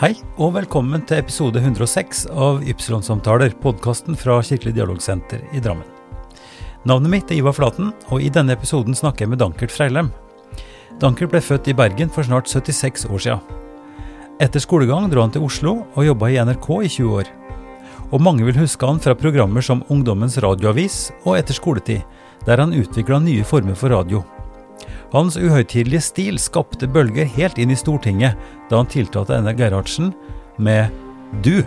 Hei, og velkommen til episode 106 av Ypsilon-samtaler, podkasten fra Kirkelig dialogsenter i Drammen. Navnet mitt er Ivar Flaten, og i denne episoden snakker jeg med Dankert Freilem. Dankert ble født i Bergen for snart 76 år siden. Etter skolegang dro han til Oslo og jobba i NRK i 20 år. Og mange vil huske han fra programmer som Ungdommens radioavis og Etter skoletid, der han utvikla nye former for radio. Hans uhøytidelige stil skapte bølger helt inn i Stortinget da han tiltalte Einar Gerhardsen med du.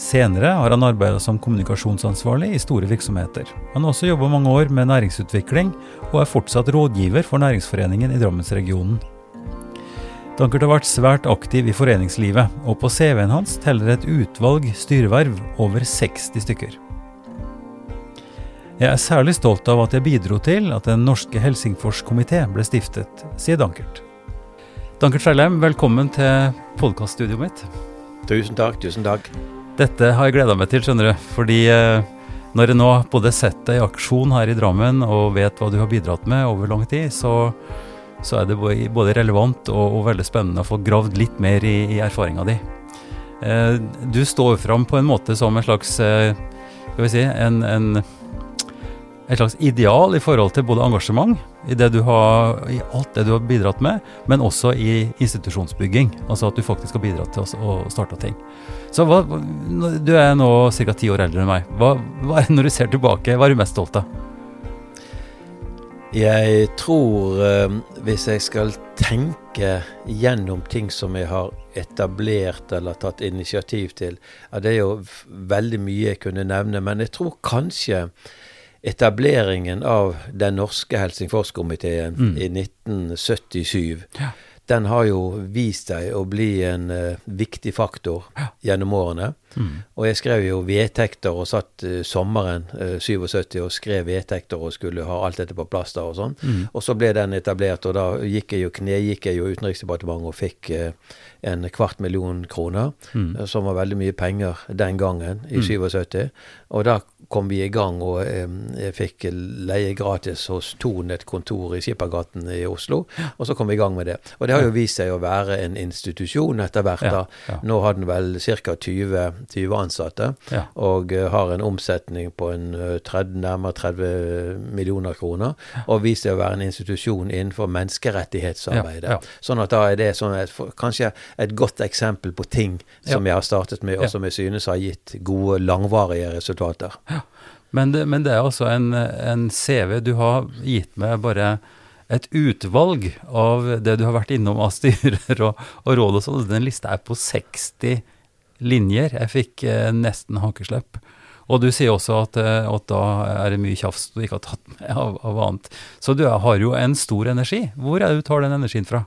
Senere har han arbeida som kommunikasjonsansvarlig i store virksomheter. Han har også jobba mange år med næringsutvikling, og er fortsatt rådgiver for Næringsforeningen i Drammensregionen. Dankert har vært svært aktiv i foreningslivet, og på CV-en hans teller et utvalg styreverv, over 60 stykker. Jeg er særlig stolt av at jeg bidro til at Den norske Helsingforskomité ble stiftet, sier Dankert. Dankert Freilheim, velkommen til podkaststudioet mitt. Tusen takk, tusen takk. Dette har jeg gleda meg til, skjønner du. Fordi eh, når jeg nå både sett deg i aksjon her i Drammen og vet hva du har bidratt med over lang tid, så, så er det både relevant og, og, veldig spennende å få gravd litt mer i, i erfaringa di. Eh, du står fram på en måte som en slags eh, Skal vi si en, en et slags ideal i forhold til både engasjement i, har, i alt det du har bidratt med, men også i institusjonsbygging. Altså at du faktisk har bidratt til å starte ting. Så hva, Du er nå ca. ti år eldre enn meg. Hva, hva, når du ser tilbake, hva er du mest stolt av? Jeg tror, eh, hvis jeg skal tenke gjennom ting som jeg har etablert eller tatt initiativ til, ja, det er jo veldig mye jeg kunne nevne, men jeg tror kanskje etableringen av den norske Helsingforskomiteen mm. i 1977, ja. den har jo vist seg å bli en uh, viktig faktor ja. gjennom årene. Mm. Og jeg skrev jo vedtekter og satt uh, sommeren uh, 77 og skrev vedtekter og skulle ha alt dette på plass da og sånn. Mm. Og så ble den etablert, og da gikk jeg jo, knegikk jeg jo Utenriksdepartementet og fikk uh, en kvart million kroner, mm. som var veldig mye penger den gangen, i mm. 77. Og da kom vi i gang, og um, jeg fikk leie gratis hos Thon et kontor i Skippergaten i Oslo. Og så kom vi i gang med det. Og det har jo vist seg å være en institusjon etter hvert. da. Ja, ja. Nå har den vel ca. 20, 20, ansatte, ja. og uh, har en omsetning på en, uh, 30, nærmere 30 millioner kroner. Og viser seg å være en institusjon innenfor menneskerettighetsarbeidet. Sånn at da er det sånn et, kanskje et godt eksempel på ting som jeg har startet med, og som jeg synes har gitt gode, langvarige resultater. Ja. Men det, men det er altså en, en, CV. Du har gitt meg bare et utvalg av det du har vært innom av styrer og, og råd og sånn. Den lista er på 60 linjer. Jeg fikk eh, nesten hankeslepp. Og du sier også at, eh, at, da er det mye tjafs du ikke har tatt med av, av annet. Så du har jo en stor energi. Hvor er det du tar den energien fra?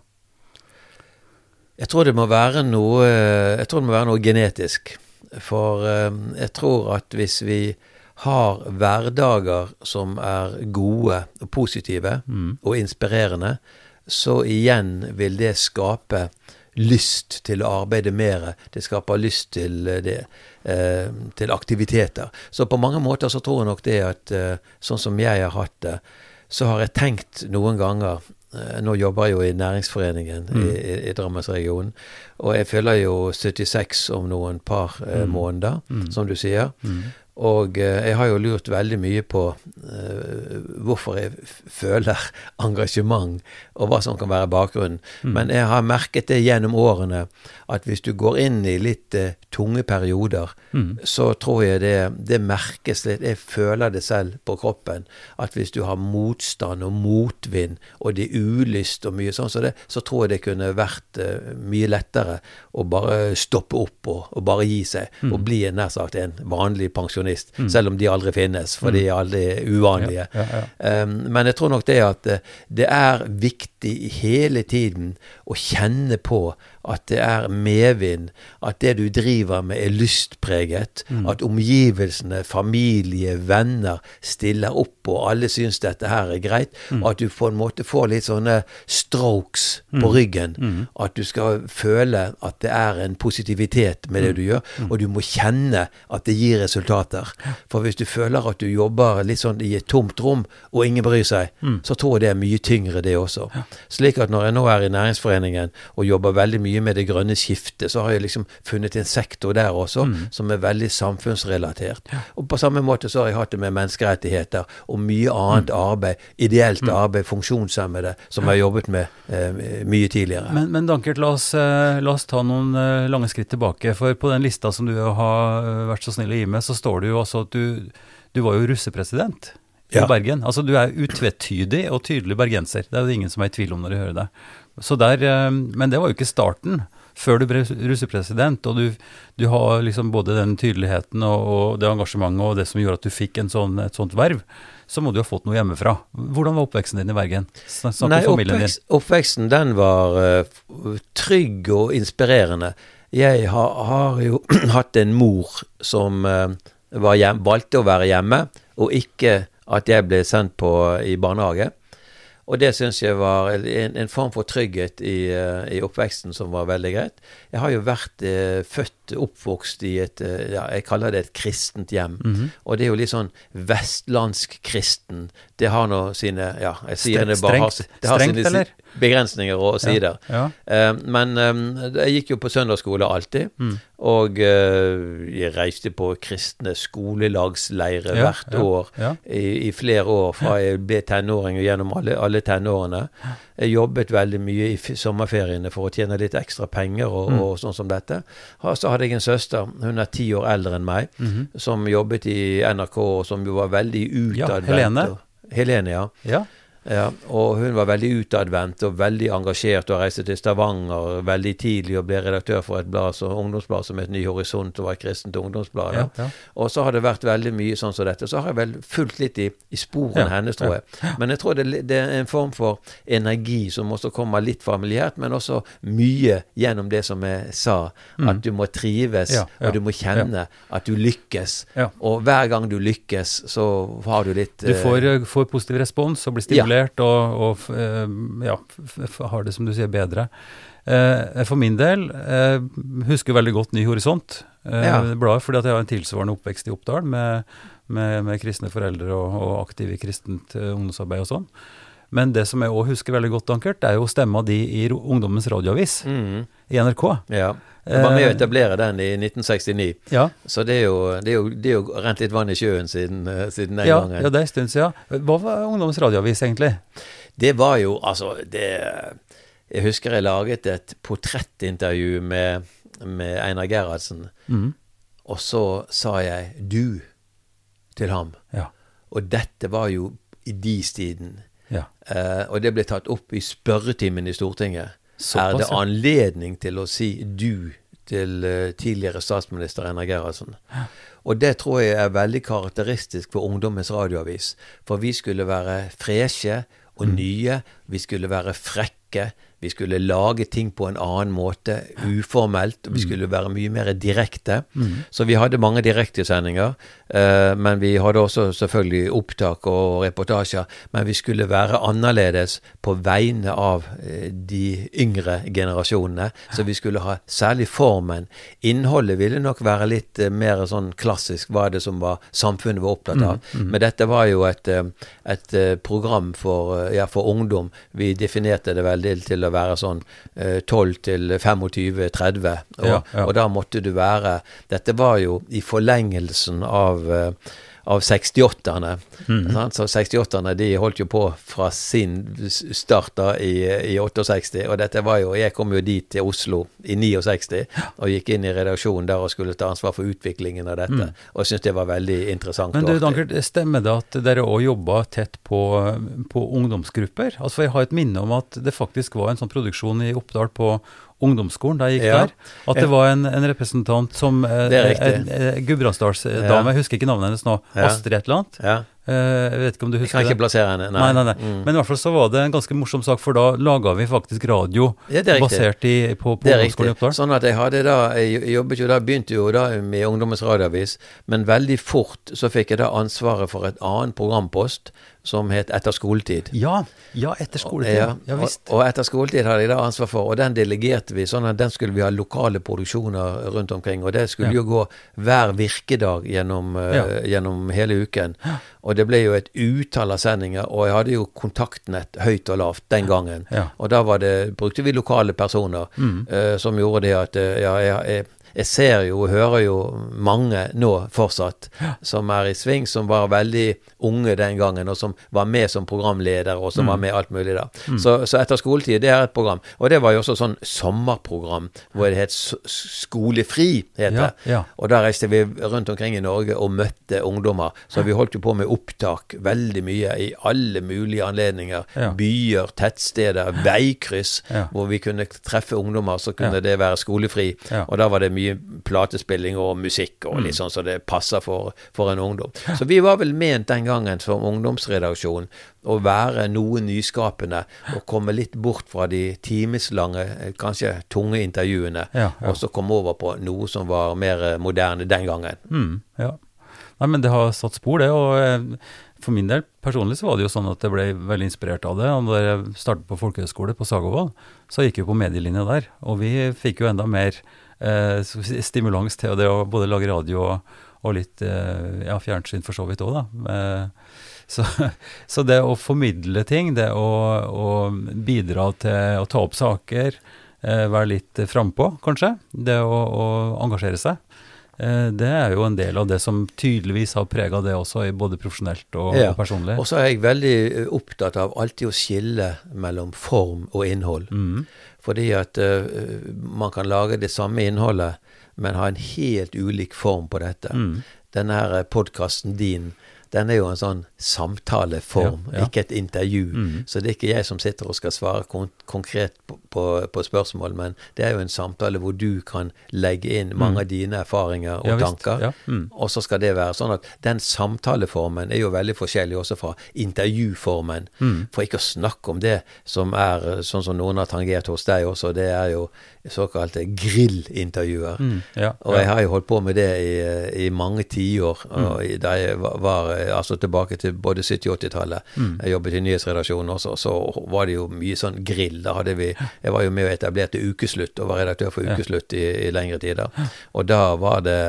Jeg tror det må være noe, jeg tror det må være noe genetisk. For um, jeg tror at hvis vi har hverdager som er gode og positive mm. og inspirerende, så igjen vil det skape lyst til å arbeide mer. Det skaper lyst til, det, eh, til aktiviteter. Så på mange måter så tror jeg nok det at eh, sånn som jeg har hatt det, så har jeg tenkt noen ganger Eh, nå jobber jeg jo i Næringsforeningen mm. i, i, i Drammensregionen. Og jeg føler jo 76 om noen par eh, mm. måneder, mm. som du sier. Mm. Og eh, jeg har jo lurt veldig mye på uh, hvorfor jeg føler engasjement, og hva som kan være bakgrunnen. Mm. Men jeg har merket det gjennom årene at hvis du går inn i litt uh, tunge perioder, mm. så tror jeg det, det, merkes litt. Jeg føler det selv på kroppen. At hvis du har motstand og motvind, og det er ulyst og mye sånn så det, så tror jeg det kunne vært uh, mye lettere å bare stoppe opp og, og bare gi seg, mm. og bli nær sagt en vanlig pensjonist pensjonist, mm. selv om de aldri finnes, for de er aldri uvanlige. Ja, ja, ja. Um, men jeg tror nok det at eh, det er viktig hele tiden å kjenne på at det er medvind, at det du driver med er lystpreget, mm. at omgivelsene, familie, venner stiller opp, og alle syns dette her er greit, mm. at du på en måte får litt sånne strokes mm. på ryggen. Mm. At du skal føle at det er en positivitet med det mm. du gjør, mm. og du må kjenne at det gir resultater. For hvis du føler at du jobber litt sånn i et tomt rom, og ingen bryr seg, så tror jeg det er mye tyngre, det også. Slik at når jeg nå er i Næringsforeningen og jobber veldig mye mye med det grønne skiftet, så har jeg liksom funnet en sektor der også Mm. som er veldig samfunnsrelatert. Og på samme måte så har jeg hatt det med menneskerettigheter og mye annet Mm. arbeid, ideelt arbeid, funksjonshemmede, som jeg har jobbet med eh, mye tidligere. Men, men Dankert, la oss, eh, la oss ta noen eh, lange skritt tilbake. For på den lista som du har eh, vært så snill å gi med, så står det jo også at du, du var jo russepresident i Ja. Bergen. Altså du er utvetydig og tydelig bergenser. Det er jo ingen som er i tvil om når de hører det. Så der, eh, men det var jo ikke starten. Før du ble russepresident, og du, du har liksom både den tydeligheten og, og det engasjementet og det som gjorde at du fikk en sånn, et sånt verv, så må du ha fått noe hjemmefra. Hvordan var oppveksten din i Bergen? Snakk om familien din. oppveksten den var uh, trygg og inspirerende. Jeg har, har jo hatt en mor som uh, var hjem, valgte å være hjemme, og ikke at jeg ble sendt på i barnehage. Og det syns jeg var en, en form for trygghet i, eh, i oppveksten som var veldig greit. Jeg har jo vært eh, født, oppvokst i et eh, ja, jeg kaller det et kristent hjem. Mhm. Og det er jo litt sånn vestlandsk kristen. Det har nå sine Ja, jeg sier det bare har, det har strengt, sine si- eller? begrensninger og sider. Ja. Eh, men um, jeg gikk jo på søndagsskole alltid. Mm. Og uh, jeg reiste på kristne skolelagsleirer Ja, hvert ja, år ja. i, i flere år, fra jeg ble tenåring og gjennom alle, alle tenårene. Jeg jobbet veldig mye i sommerferiene for å tjene litt ekstra penger og, Mm. og sånn som dette. Og Så hadde jeg en søster, hun er ti år eldre enn meg, Mhm. som jobbet i NRK, og som jo var veldig Ja, utadvendt. Ja, Helene, ja. ja. Ja, og hun var veldig utadvendt og veldig engasjert og reiste til Stavanger veldig tidlig og ble redaktør for et blad som, ungdomsblad som het Ny Horisont og var et kristent ungdomsblad. Ja, ja. Og så har det vært veldig mye sånn som dette. Så har jeg vel fulgt litt i, i sporene hennes, tror jeg. Men jeg tror det, det er en form for energi som også kommer litt familiært, men også mye gjennom det som jeg sa. At du må trives, Mm. Og du må kjenne at du lykkes. Og hver gang du lykkes, så har du litt Du eh, får, eh, får positiv respons og blir stimulert og, og eh, ja, har det, som du sier, bedre. Eh, For min del eh, husker veldig godt Ny Horisont, Ja. bladet, fordi at jeg har en tilsvarende oppvekst i Oppdal med, med, med kristne foreldre og, og aktive i kristent ungdomsarbeid og sånn. Men det som jeg òg husker veldig godt, Dankert, er jo stemma di i Ungdommens radioavis mm, i NRK. Ja. Jeg var med å Eh, etablere den i 1969. Ja, Så det er jo, det er jo, det er jo rent litt vann i sjøen siden, eh, siden den ja, gangen. ja, det er en stund siden. Hva var Ungdommens radioavis egentlig? Det var jo altså det, Jeg husker jeg laget et portrettintervju med, med Einar Gerhardsen, mm. og så sa jeg 'du' til ham. Ja. Og dette var jo i dis-tiden. ja. Uh, og det ble tatt opp i spørretimen i Stortinget. Såpass, er det anledning til å si 'du' til eh, tidligere statsminister Einar Gerhardsen? Og det tror jeg er veldig karakteristisk for Ungdommens radioavis. For vi skulle være freshe og Mm. nye. Vi skulle være frekke. Vi skulle lage ting på en annen måte, uformelt. Mm. og Vi skulle være mye mer direkte. Så vi hadde mange direktesendinger. Eh, men vi hadde også selvfølgelig opptak og reportasjer. Men vi skulle være annerledes på vegne av eh, de yngre generasjonene. Så vi skulle ha særlig formen. Innholdet ville nok være litt eh, mer sånn klassisk. Hva det som var samfunnet var opptatt av? Men dette var jo et, et program for, ja, for ungdom. Vi definerte det veldig til å være sånn eh, 12 til 25-30. Og, Ja, ja. og da måtte du være Dette var jo i forlengelsen av eh, av 68-erne. Mm. Så 68-erne de holdt jo på fra sin start da i, i 68, og dette var jo Jeg kom jo dit til Oslo i 69 og gikk inn i redaksjonen der og skulle ta ansvar for utviklingen av dette. Og jeg syntes det var veldig interessant. Mm. Men du. Dankert, stemmer det at dere òg jobba tett på, på ungdomsgrupper? Altså, for Jeg har et minne om at det faktisk var en sånn produksjon i Oppdal på ungdomsskolen da jeg gikk Ja. der. At det var en, en representant som eh, er riktig. en, eh, Gudbrandsdalsdame, jeg husker ikke navnet hennes nå. Astrid et eller annet. Ja. Eh, jeg vet ikke om du husker det? Jeg kan ikke det? plassere henne. Nei, nei, nei. Mm. Men i hvert fall så var det en ganske morsom sak, for da laga vi faktisk radio Ja, er basert i, på, på ungdomsskolen i. Oppdal. Sånn at jeg hadde da Jeg jobbet jo da, begynte jo da med Ungdommens radioavis, men veldig fort så fikk jeg da ansvaret for et annet programpost som het Etter skoletid. Ja, ja etter skoletid. Ja, ja visst. Og, og, etter skoletid hadde jeg da ansvar for, og den delegerte vi, sånn at den skulle vi ha lokale produksjoner rundt omkring. Og det skulle ja. jo gå hver virkedag gjennom, uh, gjennom hele uken. Og det ble jo et utall av sendinger, og jeg hadde jo kontaktnett høyt og lavt den gangen. Og da det, brukte vi lokale personer mm. uh, som gjorde det at uh, ja, jeg, jeg jeg ser jo og hører jo mange nå fortsatt som er i sving, som var veldig unge den gangen, og som var med som programleder, og som mm. var med alt mulig da. Mm. Så, så, etter skoletid, det er et program. Og det var jo også sånn sommerprogram hvor det het Skolefri, het det. Ja, ja. Og da reiste vi rundt omkring i Norge og møtte ungdommer. Så vi holdt jo på med opptak veldig mye i alle mulige anledninger. Ja. Byer, tettsteder, veikryss, hvor vi kunne treffe ungdommer, så kunne det være skolefri. Og da var det mye mye platespilling og musikk og litt mm. sånn så det passer for, for, en ungdom. Så vi var vel ment den gangen som ungdomsredaksjon å være noe nyskapende og komme litt bort fra de timeslange, kanskje tunge intervjuene, ja, ja. og så komme over på noe som var mer moderne den gangen. Mm, ja. Nei, men det har satt spor, det. og eh, for min del personlig så var det jo sånn at jeg ble veldig inspirert av det. og Da jeg startet på folkehøyskole på Sagovold, så gikk jeg på medielinja der. Og vi fikk jo enda mer eh, stimulans til det å både lage radio og, og litt eh, ja, fjernsyn for så vidt òg, da. Eh, så, så, det å formidle ting, det å, å bidra til å ta opp saker, eh, være litt frampå, kanskje, det å, å engasjere seg, eh, det er jo en del av det som tydeligvis har prega det også, både profesjonelt og, ja. og personlig. Og så er jeg veldig opptatt av alltid å skille mellom form og innhold. Mm. Fordi at uh, man kan lage det samme innholdet, men ha en helt ulik form på dette. Mm. Denne her podkasten din den er jo en sånn samtaleform, ja, ja. ikke et intervju. Mm. Så det er ikke jeg som sitter og skal svare kon konkret på, på, på, spørsmål, men det er jo en samtale hvor du kan legge inn mange mm. av dine erfaringer og ja, tanker. Mm. Og så skal det være sånn at den samtaleformen er jo veldig forskjellig også fra intervjuformen. Mm. For ikke å snakke om det som er sånn som noen har tangert hos deg også, det er jo såkalte grillintervjuer. Mm, ja, og jeg har jo holdt på med det i, i mange tiår. Mm. Da jeg var, altså tilbake til både 70- og 80-tallet. Mm. Jeg jobbet i nyhetsredaksjonen også, så var det jo mye sånn grill. Da hadde vi Jeg var jo med og etablerte Ukeslutt og var redaktør for Ukeslutt i, i lengre tider. Og da var det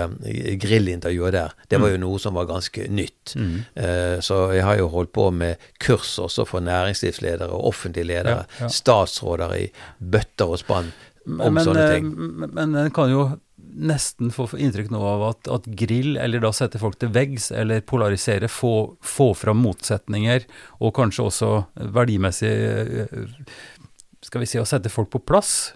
grillintervjuer der. Det var jo mm. noe som var ganske nytt. Mm. Uh, så jeg har jo holdt på med kurs også for næringslivsledere og offentlige ledere. Ja, ja. Statsråder i bøtter og spann om men, sånne ting. Eh, men en kan jo nesten få inntrykk nå av at, at, grill, eller da sette folk til veggs, eller polarisere, få, få fram motsetninger, og kanskje også verdimessig eh, Skal vi si å sette folk på plass.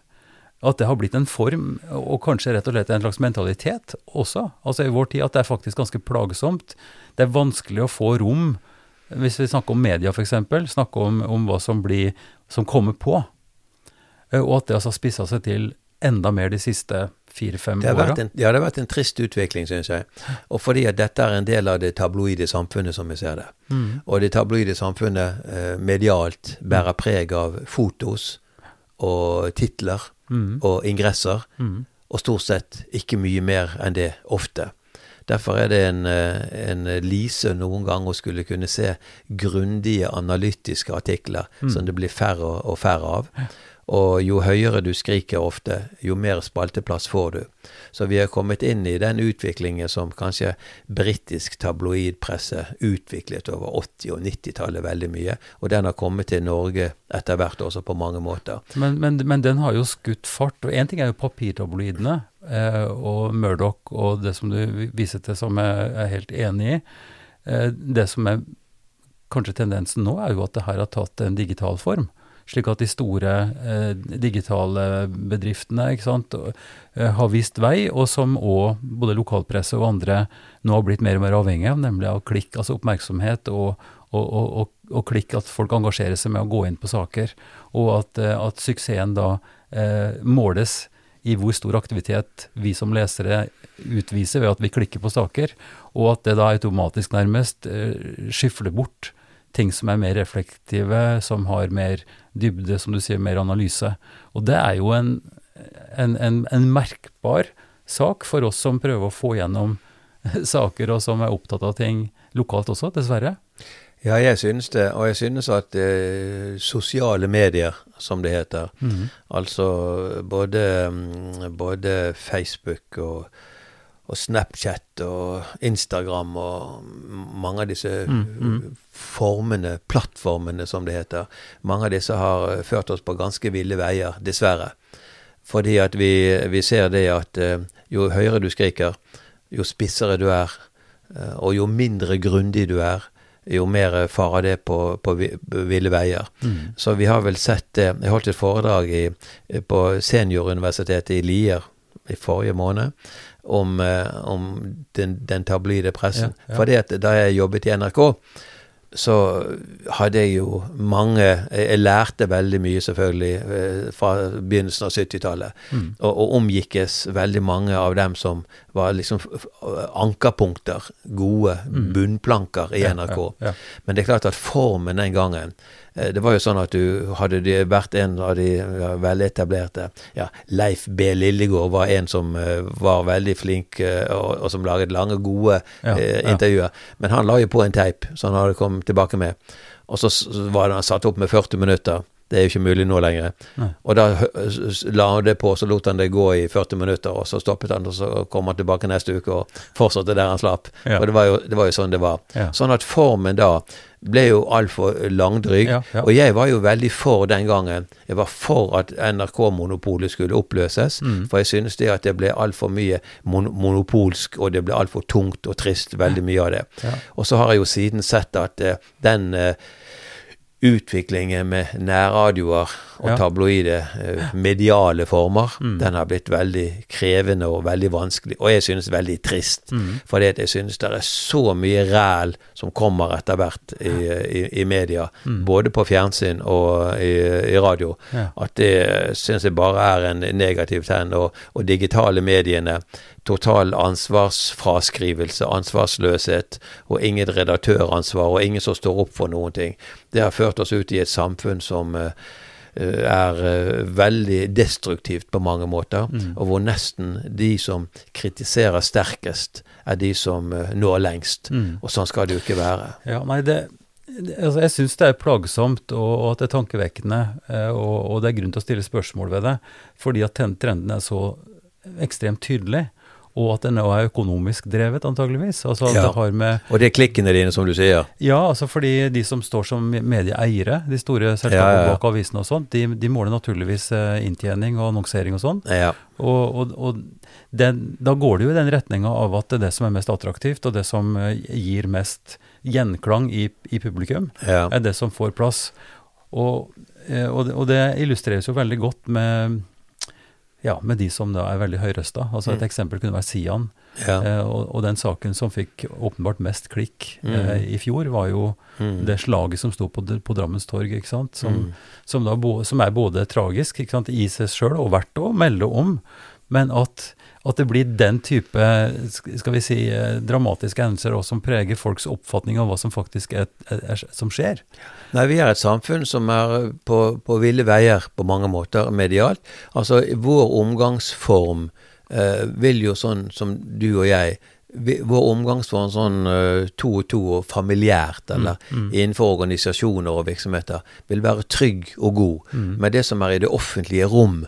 At det har blitt en form, og kanskje rett og slett en slags mentalitet også. Altså i vår tid at det er faktisk ganske plagsomt. Det er vanskelig å få rom, hvis vi snakker om media f.eks., snakke om, om hva som, blir, som kommer på. Eh, og at det altså har spissa seg til enda mer de siste fire-fem åra. Ja, det har vært en trist utvikling, syns jeg. Og fordi at dette er en del av det tabloide samfunnet, som vi ser det. Mm. Og det tabloide samfunnet eh, medialt bærer preg av fotos og titler mm. og ingresser. Mm. Og stort sett ikke mye mer enn det, ofte. Derfor er det en, eh, en lise noen ganger å skulle kunne se grundige analytiske artikler mm. som det blir færre og færre av. Og jo høyere du skriker ofte, jo mer spalteplass får du. Så vi har kommet inn i den utviklingen som kanskje britisk tabloidpresse utviklet over 80- og 90-tallet veldig mye. Og den har kommet til Norge etter hvert også på mange måter. Men, men, men den har jo skutt fart. Og én ting er jo papirtabloidene eh, og Murdoch og det som du viser til som jeg er helt enig i. Eh, det som er kanskje tendensen nå, er jo at det her har tatt en digital form slik at de store eh, digitale bedriftene sant, eh, har vist vei, og som òg både lokalpresse og andre nå har blitt mer og mer avhengig av, nemlig av klikk, altså oppmerksomhet og, og, og, og, klikk, at folk engasjerer seg med å gå inn på saker, og at, eh, at suksessen da eh, måles i hvor stor aktivitet vi som lesere utviser ved at vi klikker på saker, og at det da automatisk nærmest eh, skyfler bort ting som er mer reflektive, som har mer dybde, som du sier, mer analyse. Og det er jo en, en, en, en merkbar sak for oss som prøver å få gjennom saker, og som er opptatt av ting lokalt også, dessverre. Ja, jeg synes det. Og jeg synes at eh, sosiale medier, som det heter, Mhm. altså både, mm, både Facebook og, og Snapchat og Instagram og mange av disse Mm, mm. formene, plattformene som det heter, mange av disse har eh, ført oss på ganske ville veier, dessverre. Fordi at vi, vi ser det at eh, jo høyere du skriker, jo spissere du er, eh, og jo mindre grundig du er, jo mer farer det på, på ville veier. Mm. Så vi har vel sett det Jeg holdt et foredrag i, på Senioruniversitetet i Lier i forrige måned om, eh, om den, den tabloide pressen. Ja, ja. Fordi at da jeg jobbet i NRK, så hadde jeg jo mange Jeg, lærte veldig mye, selvfølgelig, eh, fra begynnelsen av 70-tallet. Mm. Og, og omgikkes veldig mange av dem som var liksom ankerpunkter, gode Mm. bunnplanker i NRK. Ja. Men det er klart at formen den gangen Det var jo sånn at du hadde vært en av de veletablerte ja, Leif B. Lillegård var en som eh, var veldig flink, eh, og, og som laget lange, gode Ja, eh, ja. intervjuer. Men han la jo på en teip som han hadde kommet tilbake med. Og så var det, han satt opp med 40 minutter. Det er jo ikke mulig nå lenger. Nei. Og da la han det på, så lot han det gå i 40 minutter, og så stoppet han, og så kom han tilbake neste uke og fortsatte der han slapp. Ja. Og det var, jo, det var jo sånn det var. Ja. Sånn at formen da ble jo altfor langdryg. Ja, ja. Og jeg var jo veldig for den gangen. Jeg var for at NRK-monopolet skulle oppløses. Mm. For jeg synes det at det ble altfor mye mon monopolsk, og det ble altfor tungt og trist, veldig mye av det. Ja. Og så har jeg jo siden sett at uh, den eh, utviklingen med nærradioer og Ja. tabloide eh, mediale former, Mm. den har blitt veldig krevende og veldig vanskelig. Og jeg synes veldig trist. Mm. Fordi at jeg synes det er så mye ræl som kommer etter hvert i, i, i media, Mm. både på fjernsyn og i, i radio, Ja. at det synes jeg bare er en negativ tegn. Og, og digitale mediene, total ansvarsfraskrivelse, ansvarsløshet, og ingen redaktøransvar, og ingen som står opp for noen ting. Det har ført oss ut i et samfunn som eh, er eh, veldig destruktivt på mange måter, Mm. og hvor nesten de som kritiserer sterkest, er de som eh, når lengst. Mm. Og sånn skal det jo ikke være. Ja, nei, det, altså Jeg syns det er plagsomt og, og at det er tankevekkende, eh, og, og det er grunn til å stille spørsmål ved det, fordi at den trenden er så ekstremt tydelig, og at den òg er økonomisk drevet, antageligvis. Altså Ja. det har med Og det er klikkene dine, som du sier. Ja, altså fordi de som står som medieeiere, de store selskapene Ja, ja, bak avisene og sånt, de, de måler naturligvis eh, inntjening og annonsering og sånn. Ja. Og, og, og den, da går det jo i den retninga av at det er det som er mest attraktivt, og det som eh, gir mest gjenklang i, i publikum, er det som får plass. Og, eh, og, det, og det illustreres jo veldig godt med, ja, med de som da er veldig høyrøsta. Altså et Mm. eksempel kunne være Sian. ja. Eh, og, og den saken som fikk åpenbart mest klikk eh, Mm. i fjor, var jo Mm. det slaget som sto på, på Drammens torg, ikke sant? Som, Mm. som, da som er både tragisk sant? i seg sjøl og verdt å melde om, men at, at det blir den type skal vi si, eh, dramatiske hendelser også som preger folks oppfatning av hva som faktisk er, er, er som skjer. Nei, vi er et samfunn som er på, på ville veier på mange måter medialt. Altså, vår omgangsform eh, vil jo sånn som du og jeg vi, Vår omgangsform sånn uh, to og to og familiært, eller mm. innenfor organisasjoner og virksomheter, vil være trygg og god. Mm. Men det som er i det offentlige rom,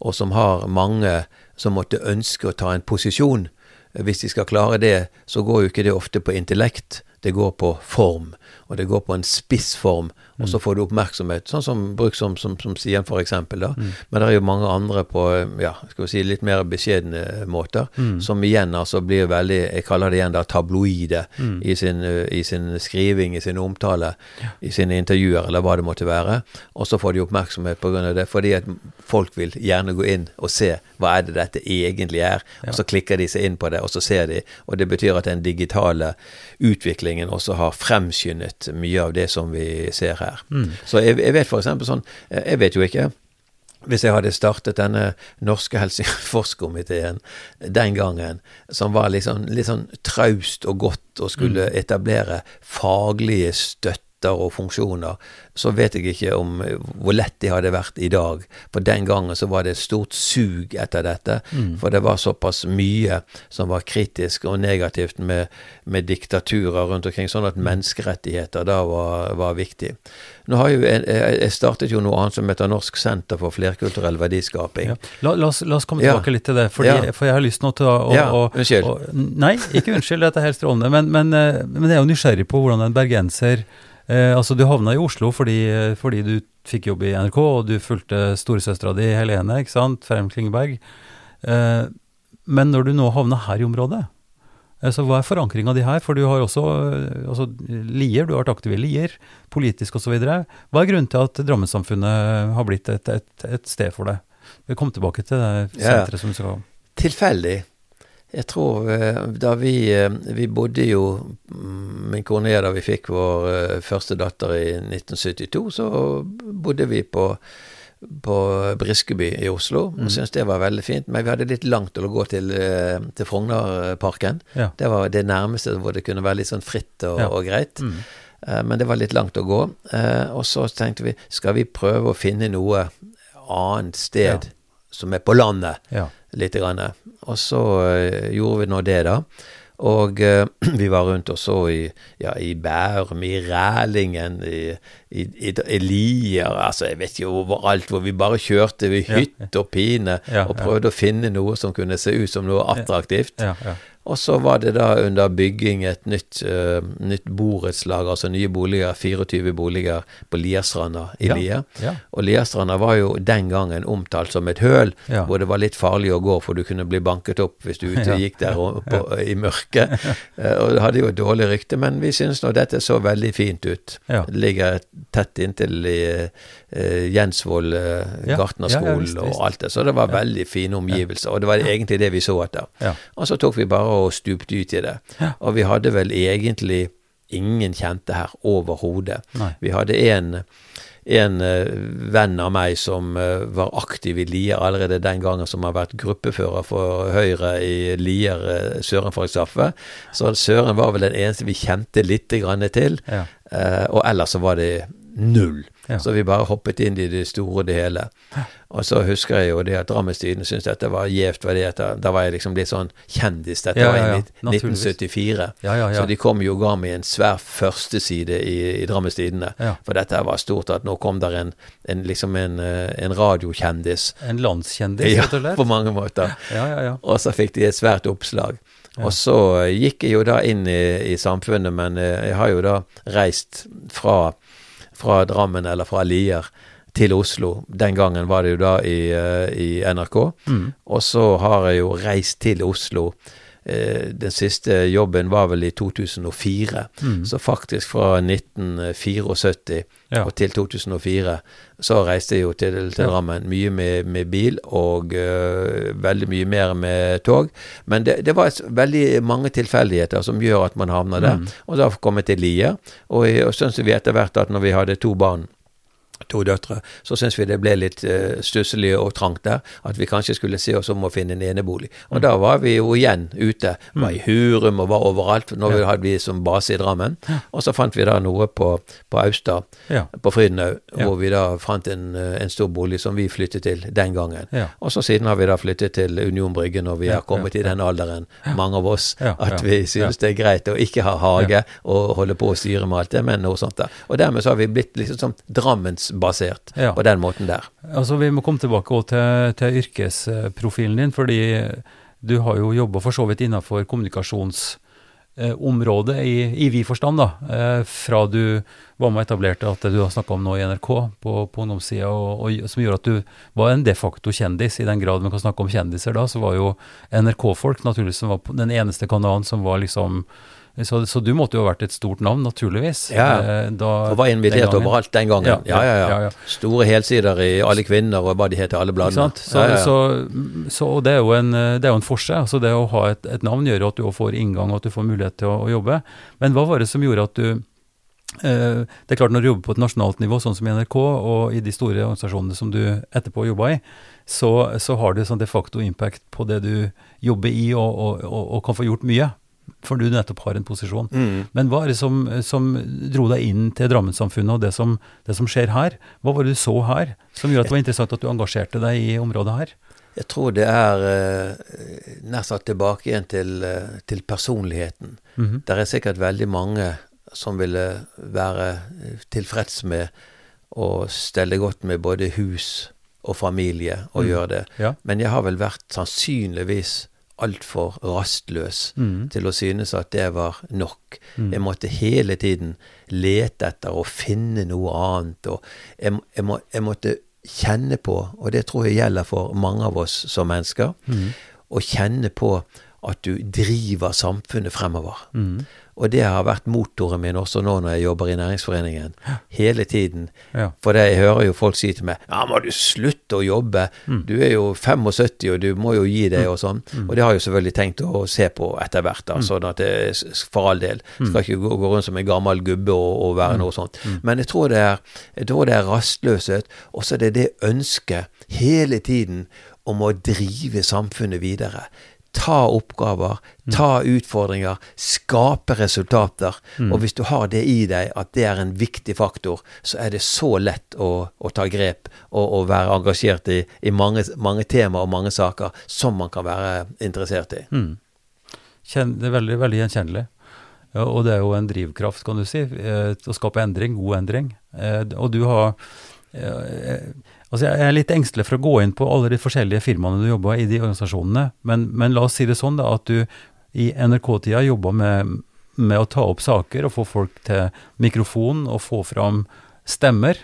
og som har mange som måtte ønske å ta en posisjon, hvis de skal klare det, så går jo ikke det ofte på intellekt, det går på form. Og det går på en spissform, og så får du oppmerksomhet. Sånn som bruk som, som, som Sian. Da. Mm. Men det er jo mange andre på ja, skal vi si, litt mer beskjedne måter, Mm. som igjen altså blir veldig Jeg kaller det igjen da tabloide Mm. i, sin, i sin skriving, i sin omtale, i sine intervjuer, eller hva det måtte være. Og så får de oppmerksomhet av det, fordi at folk vil gjerne gå inn og se hva er det dette egentlig er. Ja. Og så klikker de seg inn på det, og så ser de. Og det betyr at den digitale utviklingen også har fremskyndet mye av det som vi ser her. Mm. Så jeg, jeg vet eksempel sånn eh, Jeg vet jo ikke hvis jeg hadde startet denne norske Helsingforskomiteen den gangen, som var liksom, litt sånn traust og godt og skulle etablere faglige støtte retter og funksjoner, så vet jeg ikke om hvor lett det hadde vært i dag. For den gangen så var det et stort sug etter dette. Mm. For det var såpass mye som var kritisk og negativt med, med diktaturer rundt omkring, sånn at menneskerettigheter da var, var viktig. Nå har jo, jeg, jeg startet jo noe annet som heter Norsk senter for flerkulturell verdiskaping. Ja. La, la, oss, la, oss, komme Ja. tilbake litt til det, fordi, Ja. for jeg har lyst nå til å, å, Ja, unnskyld. å Nei, ikke unnskyld, dette er helt strålende. Men, men, eh, men jeg er jo nysgjerrig på hvordan en bergenser eh, Altså, du havna i Oslo fordi, fordi du fikk jobb i NRK, og du fulgte storesøstera di Helene, ikke sant, Ferm Klingeberg. Eh, men når du nå havna her i området, eh, så hva er forankringa di her? For du har også eh, altså, Lier, du har vært aktiv i Lier, politisk osv. Hva er grunnen til at Drammensamfunnet har blitt et, et, et sted for deg? Vi kommer tilbake til det Ja. senteret som du skal ha. Tilfeldig. Jeg tror eh, da vi eh, Vi bodde jo mm, Min kone og jeg, da vi fikk vår eh, første datter i 1972, så bodde vi på på Briskeby i Oslo, og syntes det var veldig fint. Men vi hadde litt langt til å gå til, til Frognerparken. Ja. Det var det nærmeste hvor det kunne være litt sånn fritt og, Ja. og greit. Mm. Men det var litt langt å gå. Og så tenkte vi skal vi prøve å finne noe annet sted Ja. som er på landet Ja. Lite grann. Og så eh, gjorde vi nå det, da. Og uh, vi var rundt og så i, ja, i Bærum, i Rælingen, i, i, i, i Lier Altså, jeg vet ikke overalt hvor vi bare kjørte ved hytt og pine Ja, og ja. prøvde å finne noe som kunne se ut som noe attraktivt. Og så var det da under bygging et nytt, uh, nytt borettslag, altså nye boliger, 24 boliger på Lierstranda i Ja, Lier. ja. Og Lierstranda var jo den gangen omtalt som et høl, Ja. hvor det var litt farlig å gå, for du kunne bli banket opp hvis du ute gikk der på, i mørket. Uh, og det hadde jo et dårlig rykte, men vi syns nå dette så veldig fint ut. Det ligger tett inntil i, eh, Jensvoll eh, gartnerskolen ja, ja, og alt det, så det var veldig fine omgivelser. Og det var egentlig det vi så etter. Og så tok vi bare og stupte ut i det. Og vi hadde vel egentlig ingen kjente her overhodet. Vi hadde en, en eh, venn av meg som eh, var aktiv i Lier allerede den gangen, som har vært gruppefører for Høyre i Lier, eh, Søren Falkstaffe. Så Søren var vel den eneste vi kjente lite grann til. Ja. Og ellers så var det null. Ja. Så vi bare hoppet inn i det store og det hele. Og så husker jeg jo det at Drammens Tidende syntes dette var gjevt. fordi Da var jeg liksom blitt sånn kjendis. Dette Ja, var ja, i ja. nitt- Naturligvis. 1974. Ja, ja, ja. Så de kom jo og ga meg en svær førsteside i, i Drammens Tidende. Ja. For dette var stort at nå kom der en, en liksom en, eh, en radiokjendis. En landskjendis, Ja, rett og slett? på mange måter. Ja, ja, ja. Og så fikk de et svært oppslag. Og så gikk jeg jo da inn i, i samfunnet, men eh, jeg har jo da reist fra, fra Drammen eller fra Lier til Oslo. Den gangen var det jo da i, eh, i NRK. Mm. Og så har jeg jo reist til Oslo. Eh, Den siste jobben var vel i 2004. Mm. Så faktisk fra 1974 Ja. og til 2004 så reiste jeg jo til, til. Drammen. Mye med, med bil og uh, veldig mye mer med tog. Men det, det var et, veldig mange tilfeldigheter som gjør at man havner der. Mm. Og da kom jeg til Lier. Og, og syns vi etter hvert at når vi hadde to barn to døtre, så syns vi det ble litt uh, stusslig og trangt der. At vi kanskje skulle se oss om å finne en enebolig. Og da var vi jo igjen ute. Var i Hurum og var overalt. Nå Ja. hadde vi som base i Drammen. Og så fant vi da noe på, på Austad, Ja. på Frydenhaug, hvor vi da fant en, eh, en stor bolig som vi flyttet til den gangen. Og så siden har vi da flyttet til Union Brygge når vi har kommet i den alderen, mange av oss, at vi synes det er greit å ikke ha hage og holde på å styre med alt det, men noe sånt der. Og dermed så har vi blitt liksom sånn Drammensbasert Ja. på den måten der. Altså, Vi må komme tilbake til, til yrkesprofilen din, fordi du har jo jobba for så vidt innenfor kommunikasjonsområdet i, i vid forstand, da. Eh, fra du var med og etablerte at du har snakka om nå i NRK på, på ungdomssida, og, og, som gjorde at du var en de facto kjendis. I den grad man kan snakke om kjendiser da, så var jo NRK-folk naturligvis var den eneste kanalen som var liksom så, så du måtte jo ha vært et stort navn, naturligvis. Ja. eh, da, Og var invitert den overalt den gangen. Ja, Ja, ja, ja. ja. Store helsider i Alle kvinner og hva de heter, alle Ikke bladene. Så. Så, så og det er jo en, det er jo en forse. Altså det å ha et, et navn gjør at du får inngang og at du får mulighet til å, å jobbe. Men hva var det som gjorde at du eh, Det er klart når du jobber på et nasjonalt nivå, sånn som i NRK, og i de store organisasjonene som du etterpå jobba i, så, så har du sånn de facto impact på det du jobber i, og, og, og, og kan få gjort mye. For du nettopp har en posisjon. Mm. Men hva er det som, som dro deg inn til Drammen-samfunnet og det som, det som skjer her? Hva var det du så her som gjorde at det var interessant at du engasjerte deg i området her? Jeg tror det er eh, sagt tilbake igjen til, eh, til personligheten. Mhm. Det er sikkert veldig mange som ville være eh, tilfreds med å stelle godt med både hus og familie og Mm. gjøre det. Ja. Men jeg har vel vært sannsynligvis altfor rastløs mm. til å synes at det var nok. Mm. Jeg måtte hele tiden lete etter å finne noe annet. Og jeg, jeg, må, jeg måtte kjenne på, og det tror jeg gjelder for mange av oss som mennesker, mm. å kjenne på at du driver samfunnet fremover. Mhm. Og det har vært motoren min også nå når jeg jobber i Næringsforeningen. Hele tiden. Ja. For det, jeg hører jo folk si til meg Ja, må du slutte å jobbe? Mm. Du er jo 75, og du må jo gi deg, og sånn. Mm. Og det har jeg jo selvfølgelig tenkt å se på etter hvert, da. Mm. Sånn at det, for all del. Skal ikke gå, gå rundt som en gammel gubbe og, og være Mm. noe sånt. Mm. Men jeg tror det er, jeg tror det er rastløshet, og så er det det ønsket hele tiden om å drive samfunnet videre. Ta oppgaver, ta utfordringer, skape resultater. Mm. Og hvis du har det i deg, at det er en viktig faktor, så er det så lett å, å ta grep og, og være engasjert i, i mange, mange temaer og mange saker som man kan være interessert i. Mm. Kjen, det er veldig, veldig gjenkjennelig. Og det er jo en drivkraft, kan du si, eh, å skape endring, god endring. Eh, og du har Altså, jeg er litt engstelig for å gå inn på alle de forskjellige firmaene du jobber i de organisasjonene, men, men la oss si det sånn da, at du i NRK-tida jobba med, med å ta opp saker og få folk til mikrofon og få fram stemmer.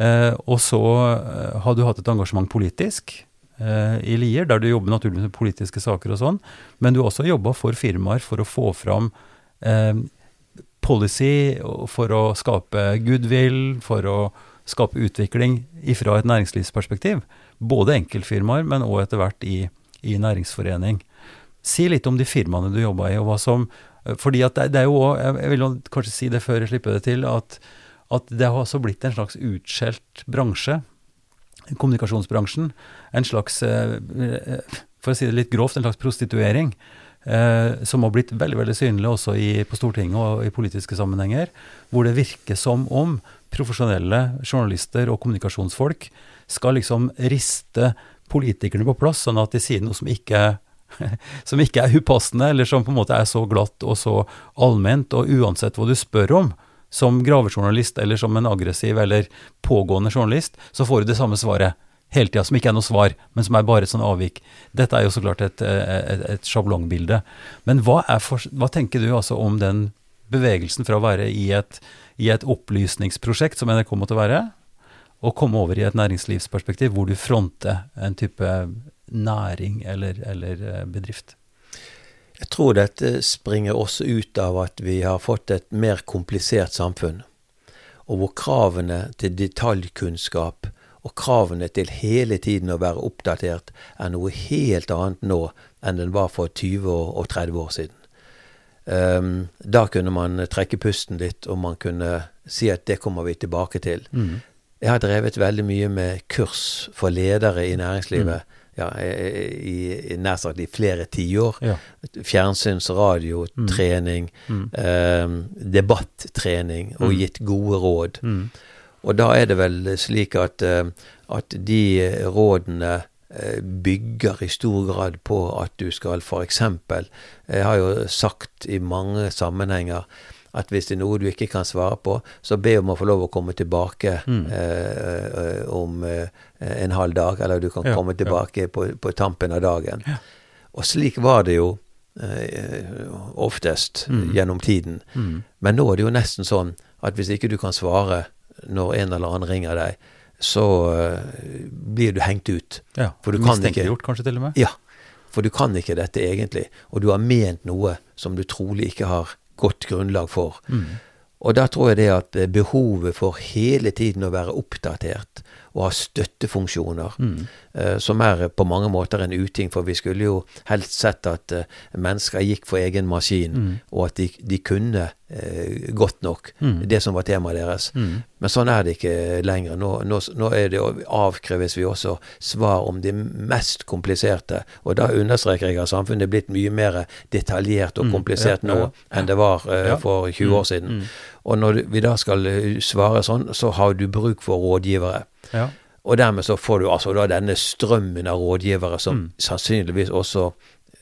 Eh, og så eh, har du hatt et engasjement politisk eh, i Lier, der du jobber naturligvis med politiske saker og sånn, men du har også jobba for firmaer for å få fram eh, policy, for å skape goodwill, for å skape utvikling fra et næringslivsperspektiv. Både enkeltfirmaer, men òg etter hvert i, i næringsforening. Si litt om de firmaene du jobba i, og hva som eh, fordi at det, det er jo òg, jeg vil kanskje si det før jeg slipper det til, at, at det har også blitt en slags utskjelt bransje, kommunikasjonsbransjen. En slags, eh, eh, for å si det litt grovt, en slags prostituering. Eh, som har blitt veldig veldig synlig også i, på Stortinget og i politiske sammenhenger. Hvor det virker som om profesjonelle journalister og kommunikasjonsfolk skal liksom riste politikerne på plass, sånn at de sier noe som ikke som ikke er upassende, eller som på en måte er så glatt og så allment, og uansett hva du spør om, som gravejournalist eller som en aggressiv eller pågående journalist, så får du det samme svaret hele tida, som ikke er noe svar, men som er bare et sånn avvik. Dette er jo så klart et, et, et sjablongbilde. Men hva, for, hva tenker du altså om den bevegelsen fra å være i et, i et opplysningsprosjekt, som NRK måtte være, og komme over i et næringslivsperspektiv hvor du fronter en type næring eller, eller eh, bedrift? Jeg tror dette springer også ut av at vi har fått et mer komplisert samfunn, og hvor kravene til detaljkunnskap og kravene til hele tiden å være oppdatert er noe helt annet nå enn den var for 20 og 30 år siden. Um, da kunne man trekke pusten litt, og man kunne si at det kommer vi tilbake til. Mm. Jeg har drevet veldig mye med kurs for ledere i næringslivet ja, i, nær sagt i flere tiår. Ja. Fjernsyns, radio, Mm. trening, Mm. eh, debattrening og Mm. gitt gode råd. Og da er det vel slik at, eh, at de rådene eh, bygger i stor grad på at du skal f.eks. Jeg har jo sagt i mange sammenhenger at hvis det er noe du ikke kan svare på, så be om å få lov å komme tilbake Mm. eh, eh, om eh, en halv dag, eller du kan Ja, komme ja. tilbake på, på tampen av dagen. Ja. Og slik var det jo eh, oftest Mm. gjennom tiden. Mm. Men nå er det jo nesten sånn at hvis ikke du kan svare når en eller annen ringer deg, så eh, blir du hengt ut. Ja. For du kan ikke- gjort, kanskje til og med? Ja, for du kan ikke dette egentlig, og du har ment noe som du trolig ikke har godt grunnlag for. Mm. Og da tror jeg det at eh, behovet for hele tiden å være oppdatert, å ha støttefunksjoner, Mm. eh, som er på mange måter en uting. For vi skulle jo helst sett at eh, mennesker gikk for egen maskin, Mm. og at de, de kunne eh, godt nok Mm. det som var temaet deres. Mm. Men sånn er det ikke lenger. Nå, nå, nå det, avkreves vi også svar om det mest kompliserte. Og da understreker jeg at samfunnet er blitt mye mer detaljert og Mm, komplisert ja, ja, nå enn det var eh, for 20 år siden. Mm. Og når vi da skal eh, svare sånn, så har du bruk for rådgivere. Ja. Og dermed så får du altså da denne strømmen av rådgivere som Mm. sannsynligvis også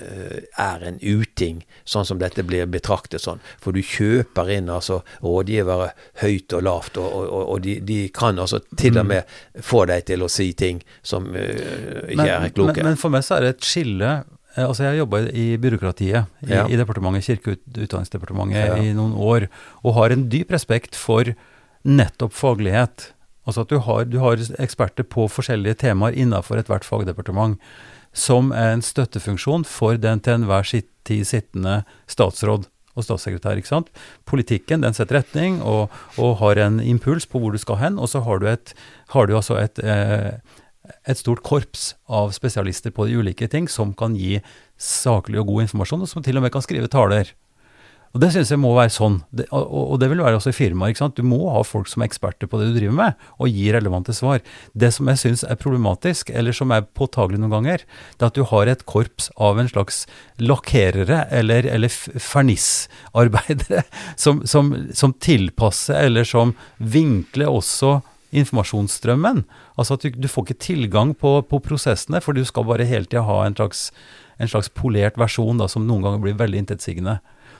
uh, er en uting, sånn som dette blir betraktet sånn. For du kjøper inn altså rådgivere høyt og lavt, og, og, og- de, de kan altså til og Mm. med få deg til å si ting som uh, ikke er kloke. Men, men for meg så er det et skille eh, Altså Jeg har jobba i byråkratiet i, Ja. i departementet, Kirke- og utdanningsdepartementet Ja. i noen år, og har en dyp respekt for nettopp faglighet. Altså at du har, du har eksperter på forskjellige temaer innafor ethvert fagdepartement, som er en støttefunksjon for den til enhver tid sittende statsråd og statssekretær. ikke sant? Politikken den setter retning og, og har en impuls på hvor du skal hen, og så har du, et, har du altså et eh, et stort korps av spesialister på de ulike ting som kan gi saklig og god informasjon, og som til og med kan skrive taler. Og Det syns jeg må være sånn, det, og, og det vil være også i firmaer. ikke sant? Du må ha folk som er eksperter på det du driver med, og gi relevante svar. Det som jeg syns er problematisk, eller som er påtagelig noen ganger, det er at du har et korps av en slags lakkerere eller, eller fernisarbeidere som, som, som tilpasser, eller som vinkler også informasjonsstrømmen. Altså at du, du får ikke tilgang på, på prosessene, for du skal bare hele tida ha en slags, en slags polert versjon da, som noen ganger blir veldig intetsigende.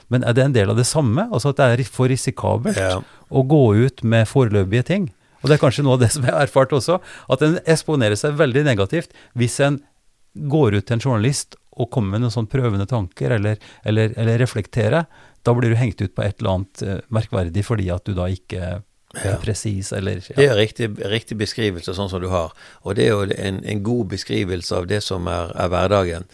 Men er det en del av det samme? Altså at det er for risikabelt Ja. å gå ut med foreløpige ting? Og det er kanskje noe av det som jeg har erfart også, at en eksponerer seg veldig negativt hvis en går ut til en journalist og kommer med noen sånn prøvende tanker, eller, eller, eller reflekterer. Da blir du hengt ut på et eller annet eh, merkverdig fordi at du da ikke Ja. presis, eller Det er riktig, riktig beskrivelse sånn som du har. Og det er jo en, en god beskrivelse av det som er, er hverdagen.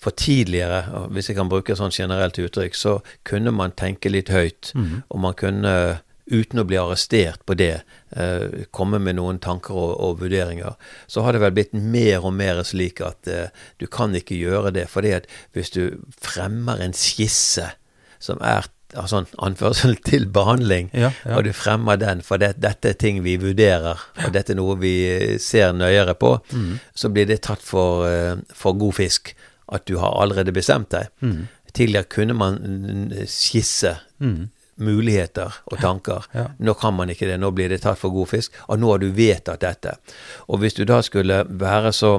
For tidligere, hvis jeg kan bruke sånn generelt uttrykk, så kunne man tenke litt høyt. Mhm. Og man kunne, uten å bli arrestert på det, eh, komme med noen tanker og, og vurderinger. Så har det vel blitt mer og mer slik at eh, du kan ikke gjøre det. fordi at hvis du fremmer en skisse som er altså, anførsel til behandling, Ja, ja. og du fremmer den, for det, dette er ting vi vurderer, og dette er noe vi ser nøyere på, Mm. så blir det tatt for, eh, for god fisk at du har allerede bestemt deg. Mm. Tidligere kunne man skisse Mm. muligheter og tanker. Ja. Nå kan man ikke det, nå blir det tatt for god fisk, og nå har du vedtatt dette. Og hvis du da skulle være så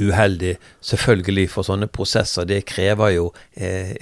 uheldig, selvfølgelig for sånne prosesser, det krever jo eh,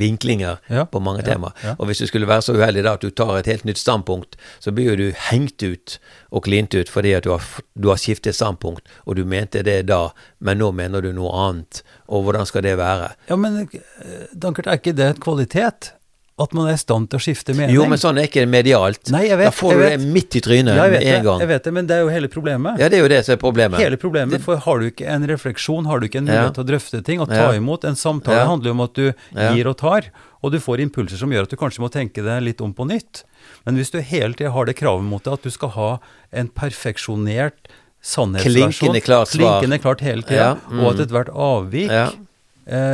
vinklinger Ja, på mange ja, temaer. ja. Og hvis du skulle være så uheldig da at du tar et helt nytt standpunkt, så blir jo du hengt ut og klint ut fordi at du har, du har skiftet standpunkt, og du mente det da, men nå mener du noe annet. Og hvordan skal det være? Ja, men eh, Dankert, er ikke det et kvalitet? At man er i stand til å skifte mening? Jo, men sånn er ikke medialt. Nei, jeg vet, da får du det midt i trynet ja, med en gang. Jeg vet det, men det er jo hele problemet. Ja, det er jo det som er problemet. Hele problemet, for har du ikke en refleksjon, har du ikke en mulighet til å drøfte ting og ta Ja. imot En samtale handler jo om at du gir og tar, og du får impulser som gjør at du kanskje må tenke deg litt om på nytt. Men hvis du hele tida har det kravet mot deg at du skal ha en perfeksjonert sannhetsversjon Klinkende klart klinkende klart hele tida, mm. og at ethvert avvik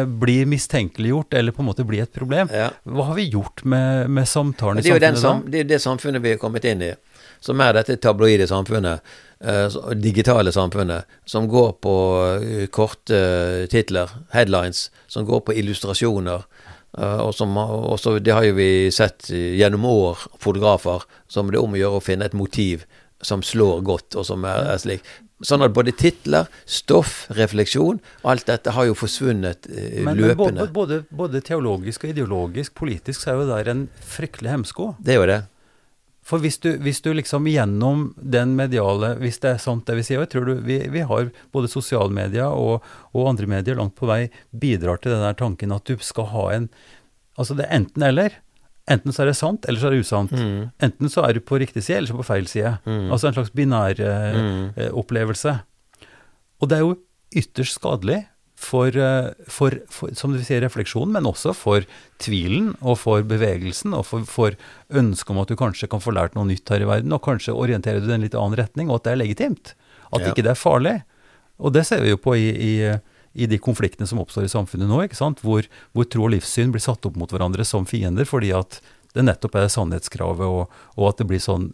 blir mistenkeliggjort eller på en måte blir et problem, Ja. hva har vi gjort med, med samtalen i jo samfunnet sam, da? det, er det samfunnet vi er kommet inn i, som er dette tabloide samfunnet, uh, digitale samfunnet, som går på uh, korte titler, headlines, som går på illustrasjoner. eh, og som også, Det har jo vi sett eh, gjennom år, fotografer, som det er om å gjøre å finne et motiv som slår godt, og som er, er slik. Sånn at både titler, stoff, refleksjon, alt dette har jo forsvunnet eh, Men, men løpende. både, både, både teologisk og ideologisk, politisk, så er jo der en fryktelig hemsko. Det er jo det. For hvis du, hvis du liksom gjennom den mediale, hvis det er sant det vi sier, og jeg tror du, vi, vi har både sosialmedia og, og andre medier langt på vei bidrar til den der tanken at du skal ha en Altså det er enten eller. Enten så er det sant, eller så er det usant. Mm. Enten så er du på riktig side, eller så på feil side. Mm. Altså en slags binær eh, Mm. eh, opplevelse. Og det er jo ytterst skadelig for, eh, for, for, som du sier, refleksjon, men også for tvilen og for bevegelsen, og for, for ønsket om at du kanskje kan få lært noe nytt her i verden, og kanskje orienterer du deg i en litt annen retning, og at det er legitimt. At Ja. ikke det er farlig. Og det ser vi jo på i, i, i de konfliktene som oppstår i samfunnet nå? Hvor, hvor tro og livssyn blir satt opp mot hverandre som fiender, fordi at det nettopp er sannhetskravet, og, og at det blir sånn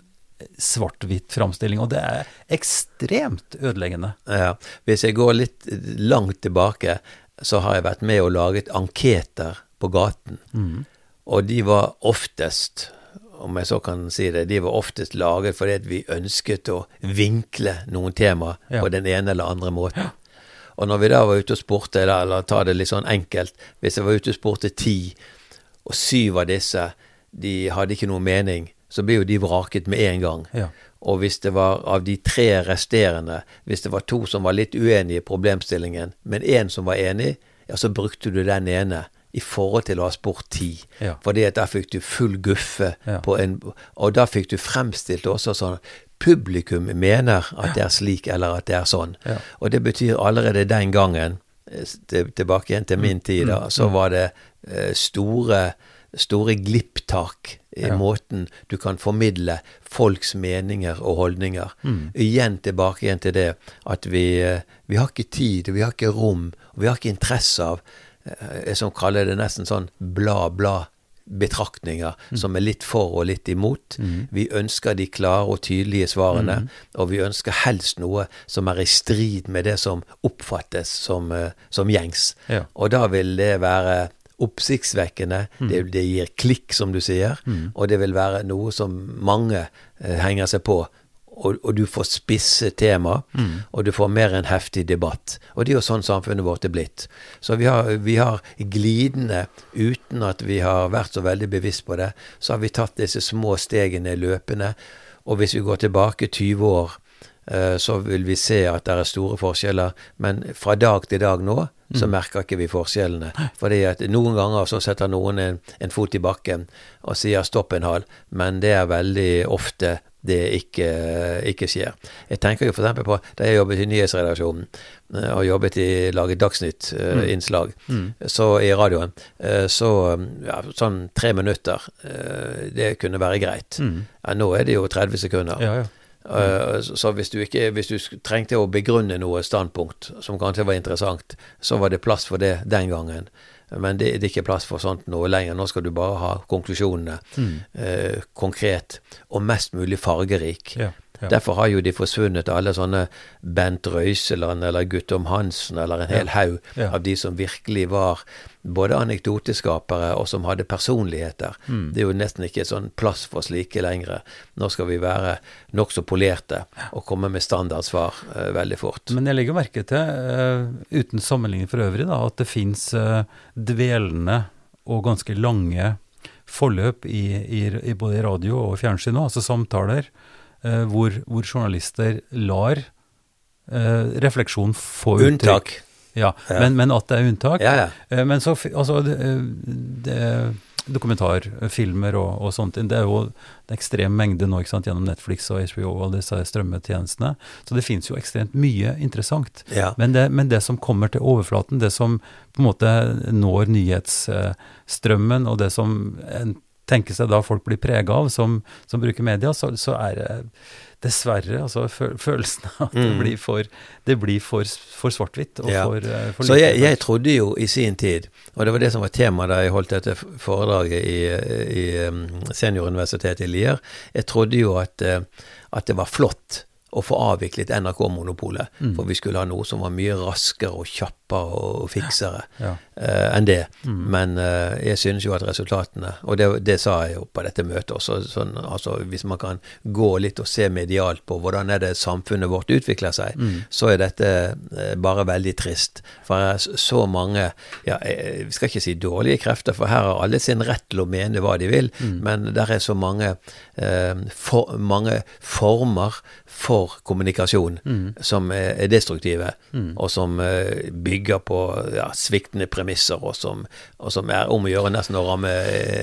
svart-hvitt framstilling. Og det er ekstremt ødeleggende. Ja. Hvis jeg går litt langt tilbake, så har jeg vært med og laget anketer på gaten. Og de var oftest, om jeg så kan si det, de var oftest laget fordi vi ønsket å vinkle noen tema Ja. på den ene eller andre måten. Og når vi da var ute og spurte, eller, eller ta det litt sånn enkelt Hvis jeg var ute og spurte ti, og syv av disse de hadde ikke noe mening, så ble jo de vraket med en gang. Ja. Og hvis det var av de tre resterende, hvis det var to som var litt uenige i problemstillingen, men én som var enig, ja, så brukte du den ene i forhold til å ha spurt ti. Ja. At da fikk du full guffe Ja. på en Og da fikk du fremstilt også sånn Publikum mener at det er slik, eller at det er sånn. Ja. Og det betyr allerede den gangen, eh, tilbake igjen til min tid, da, så var det eh, store store glipptak i Ja. måten du kan formidle folks meninger og holdninger. Mm. Igjen tilbake igjen til det at vi, eh, vi har ikke tid, vi har ikke rom, og vi har ikke interesse av jeg som kaller det nesten sånn bla-bla-betraktninger, som er litt for og litt imot. Vi ønsker de klare og tydelige svarene, og vi ønsker helst noe som er i strid med det som oppfattes som, eh, som gjengs. Ja. Og da vil det være oppsiktsvekkende, det, det gir klikk, som du sier, og det vil være noe som mange eh, henger seg på. Og, og du får spisse tema, og du får mer enn heftig debatt. Og det er jo sånn samfunnet vårt er blitt. Så vi har, vi har glidende, uten at vi har vært så veldig bevisst på det, så har vi tatt disse små stegene løpende. Og hvis vi går tilbake 20 år, eh, så vil vi se at det er store forskjeller. Men fra dag til dag nå så merker ikke vi forskjellene. Fordi at noen ganger så setter noen en, en fot i bakken og sier stopp en hal, men det er veldig ofte det ikke, ikke skjer. Jeg tenker jo f.eks. på da jeg jobbet i nyhetsredaksjonen eh, og jobbet i laget Dagsnytt-innslag så i radioen, eh, så ja, sånn tre minutter, eh, det kunne være greit. Ja, nå er det jo 30 sekunder. Ja, ja. Mm. Så så hvis du, ikke, hvis du trengte å begrunne noe standpunkt som kanskje var interessant, så var det plass for det den gangen. Men det, det er ikke plass for sånt noe lenger. Nå skal du bare ha konklusjonene eh, konkret og mest mulig fargerik. Ja, ja. Derfor har jo de forsvunnet alle sånne Bent Røiseland eller Guttorm Hansen eller en hel haug Ja. av de som virkelig var både anekdoteskapere og som hadde personligheter. Mm. Det er jo nesten ikke sånn plass for slike lenger. Nå skal vi være nokså polerte og komme med standardsvar uh, veldig fort. Men jeg legger merke til, uh, uten sammenligning for øvrig, da, at det fins dvelende og ganske lange forløp i, i, i både radio og fjernsyn nå, altså samtaler, eh, hvor, hvor journalister lar eh, refleksjon få uttrykk. Unntak. Ja. Men, men at det er unntak. Ja, ja. Eh, Men så, altså, det, eh, det, dokumentarfilmer og, og sånt, det er jo en ekstrem mengde nå, ikke sant, gjennom Netflix og HBO og alle disse strømmetjenestene. Så det finnes jo ekstremt mye interessant. Ja. Men det, men det som kommer til overflaten, det som på en måte når nyhetsstrømmen, og det som en tenker seg da folk blir prega av, som, som bruker media, så, så er det dessverre altså føl- følelsen av at det Mm. blir for, det blir for, for svart-hvitt Ja. for, eh, for Så jeg, jeg trodde jo i sin tid, og det var det som var tema da jeg holdt dette foredraget i, i Senioruniversitetet i Lier, jeg trodde jo at, eh, at det var flott å få avviklet NRK-monopolet, Mm. for vi skulle ha noe som var mye raskere og kjappere og fiksere Ja. uh, enn det. Mm. Men uh, jeg synes jo at resultatene, og det, det sa jeg jo på dette møtet også, sånn, altså hvis man kan gå litt og se medialt på hvordan er det samfunnet vårt utvikler seg, Mm. så er dette uh, bare veldig trist. For det er så mange, ja, jeg, vi skal ikke si dårlige krefter, for her har alle sin rett til å mene hva de vil, Mm. men der er så mange, for, mange former for for kommunikasjon som er, destruktive, destruktive, og som eh, bygger på ja, sviktende premisser, og som, og som er om å gjøre nesten å ramme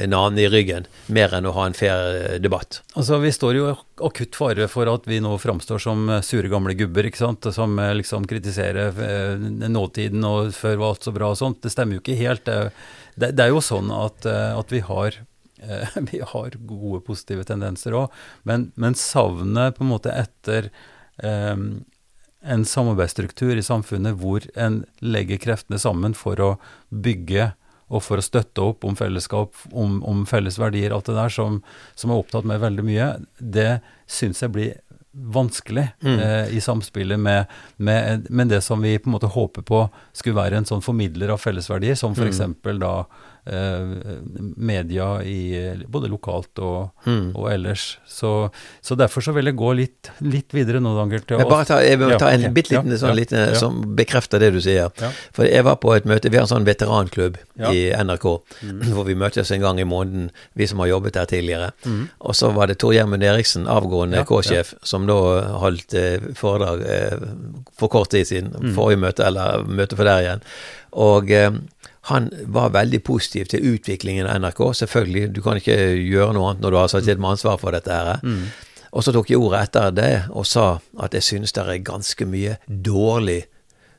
en annen i ryggen, mer enn å ha en fair eh, debatt. Altså, Vi står jo i akutt fare for at vi nå framstår som eh, sure gamle gubber, ikke sant? som eh, liksom kritiserer eh, nåtiden og før var alt så bra og sånt. Det stemmer jo ikke helt. Det, det, er jo sånn at, eh, at vi har eh, vi har gode positive tendenser òg, men, men savnet på en måte etter eh, en samarbeidsstruktur i samfunnet hvor en legger kreftene sammen for å bygge og for å støtte opp om fellesskap, om, om felles verdier, alt det der som, som er opptatt med veldig mye, det syns jeg blir vanskelig Mm. eh, i samspillet med, med, med det som vi på en måte håper på skulle være en sånn formidler av fellesverdier, som Mm. f.eks. da eh, media i, både lokalt og, Mm. og ellers. Så, så derfor så vil jeg gå litt, litt videre nå, Dangel. til Men bare ta, jeg vil Ja, ta en ok. bitte liten Ja, sånn ja, liten ja. som bekrefter det du sier. Ja. For jeg var på et møte, vi har en sånn veteranklubb Ja. Mm. i NRK, hvor vi møtes en gang i måneden, vi som har jobbet der tidligere. Mm. Og så var det Tor Gjermund Eriksen, avgående Ja, K-sjef, som da holdt eh, foredrag eh, for kort tid siden, Mm. forrige møte, eller møte for der igjen. Og eh, han var veldig positiv til utviklingen av NRK. Selvfølgelig, du kan ikke gjøre noe annet når du har satt med ansvar for dette her. Mm. Og så tok jeg ordet etter det og sa at jeg synes det er ganske mye dårlig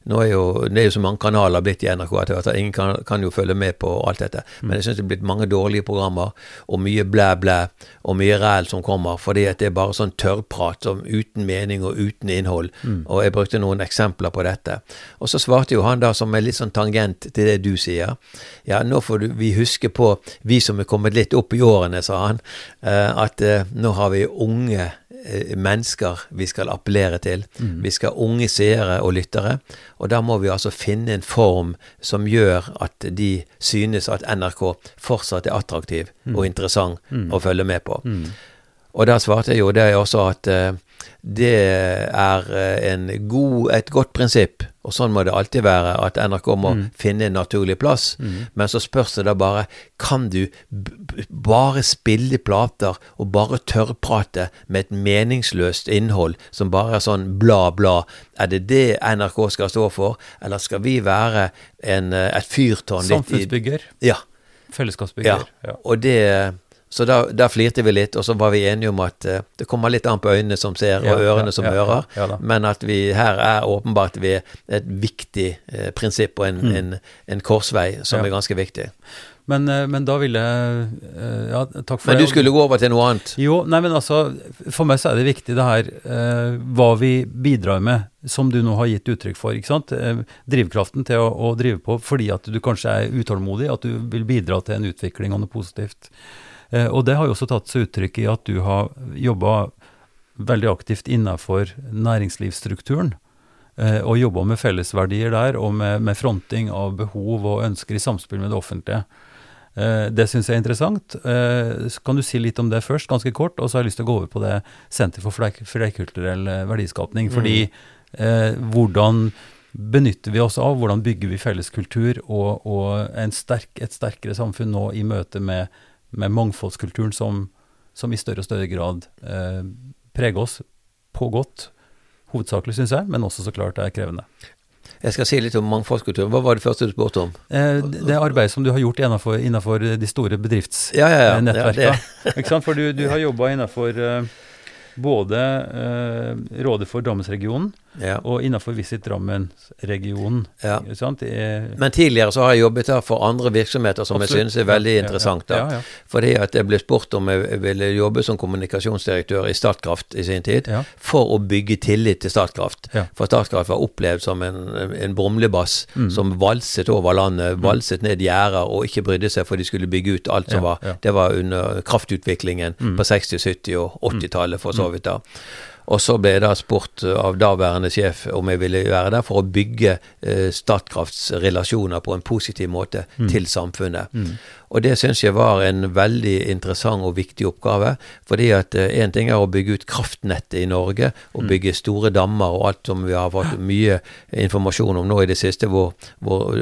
nå er jo, Det er jo så mange kanaler blitt i NRK at at ingen kan, kan jo følge med på alt dette. Men jeg syns det er blitt mange dårlige programmer, og mye blæ-blæ, og mye ræl som kommer, fordi at det er bare sånn tørrprat som uten mening og uten innhold. Og jeg brukte noen eksempler på dette. Og så svarte jo han da, som er litt sånn tangent til det du sier, ja, nå får du, vi huske på, vi som er kommet litt opp i årene, sa han, eh, at eh, nå har vi unge mennesker vi skal appellere til. Vi skal ha unge seere og lyttere. Og da må vi altså finne en form som gjør at de synes at NRK fortsatt er attraktiv og interessant å følge med på. Og da svarte jeg jo det også at eh, det er eh, en god, et godt prinsipp, og sånn må det alltid være, at NRK må finne en naturlig plass. Men så spørs det da bare Kan du bare spille plater og bare tørrprate med et meningsløst innhold som bare er sånn bla, bla? Er det det NRK skal stå for, eller skal vi være en, eh, et fyrtårn litt i Samfunnsbygger. Ja. Fellesskapsbygger. Ja. Og det så da, da flirte vi litt, og så var vi enige om at uh, det kommer litt an på øynene som ser, og ørene som hører, men at vi her er åpenbart ved et viktig uh, prinsipp og en, en, en korsvei som Mm. Er ganske viktig. Men, eh, men da vil jeg eh, Ja, takk for Men det. du skulle gå over til noe annet. Jo, nei, men altså, for meg så er det viktig det her eh, hva vi bidrar med, som du nå har gitt uttrykk for. ikke sant? Eh, drivkraften til å, å drive på fordi at du kanskje er utålmodig, at du vil bidra til en utvikling og noe positivt. Eh, og det har jo også tatt seg uttrykk i at du har jobba veldig aktivt innenfor næringslivsstrukturen. eh, Og jobba med fellesverdier der, og med, med fronting av behov og ønsker i samspill med det offentlige. Eh, Det syns jeg er interessant. Kan du si litt om det først, ganske kort? Og så har jeg lyst til å gå over på det Senter for flerkulturell verdiskapning. Fordi eh, hvordan benytter vi oss av, hvordan bygger vi felles kultur og, og sterk, et sterkere samfunn nå i møte med, med mangfoldskulturen som, som i større og større grad eh, preger oss på godt. Hovedsakelig, syns jeg, men også så klart er krevende. Jeg skal si litt om mangfoldskultur. Hva var det første du spurte om? Eh, det det arbeidet som du har gjort innenfor, innenfor de store bedriftsnettverkene. Ja, ja, ja. eh, ja? For du, du har jobba innenfor eh, både eh, Rådet for Drammensregionen ja, og innenfor Visit Drammen-regionen. ja. Men tidligere så har jeg jobbet her for andre virksomheter som absolutt. jeg synes er veldig Ja, ja, Fordi at jeg ble spurt om jeg ville jobbe som kommunikasjonsdirektør i Statkraft i sin tid, for å bygge tillit til Statkraft. For Statkraft var opplevd som en, en brumlebass Mm. som valset over landet, valset ned gjerder og ikke brydde seg for de skulle bygge ut alt som var. Det var under kraftutviklingen Mm. på 60-, 70- og 80-tallet, for så vidt. da. Og så ble jeg da spurt av daværende sjef om jeg ville være der for å bygge eh, Statkrafts relasjoner på en positiv måte Mm. til samfunnet. Og det syns jeg var en veldig interessant og viktig oppgave. Fordi at én ting er å bygge ut kraftnettet i Norge, og bygge store dammer og alt som vi har fått mye informasjon om nå i det siste, hvor, hvor,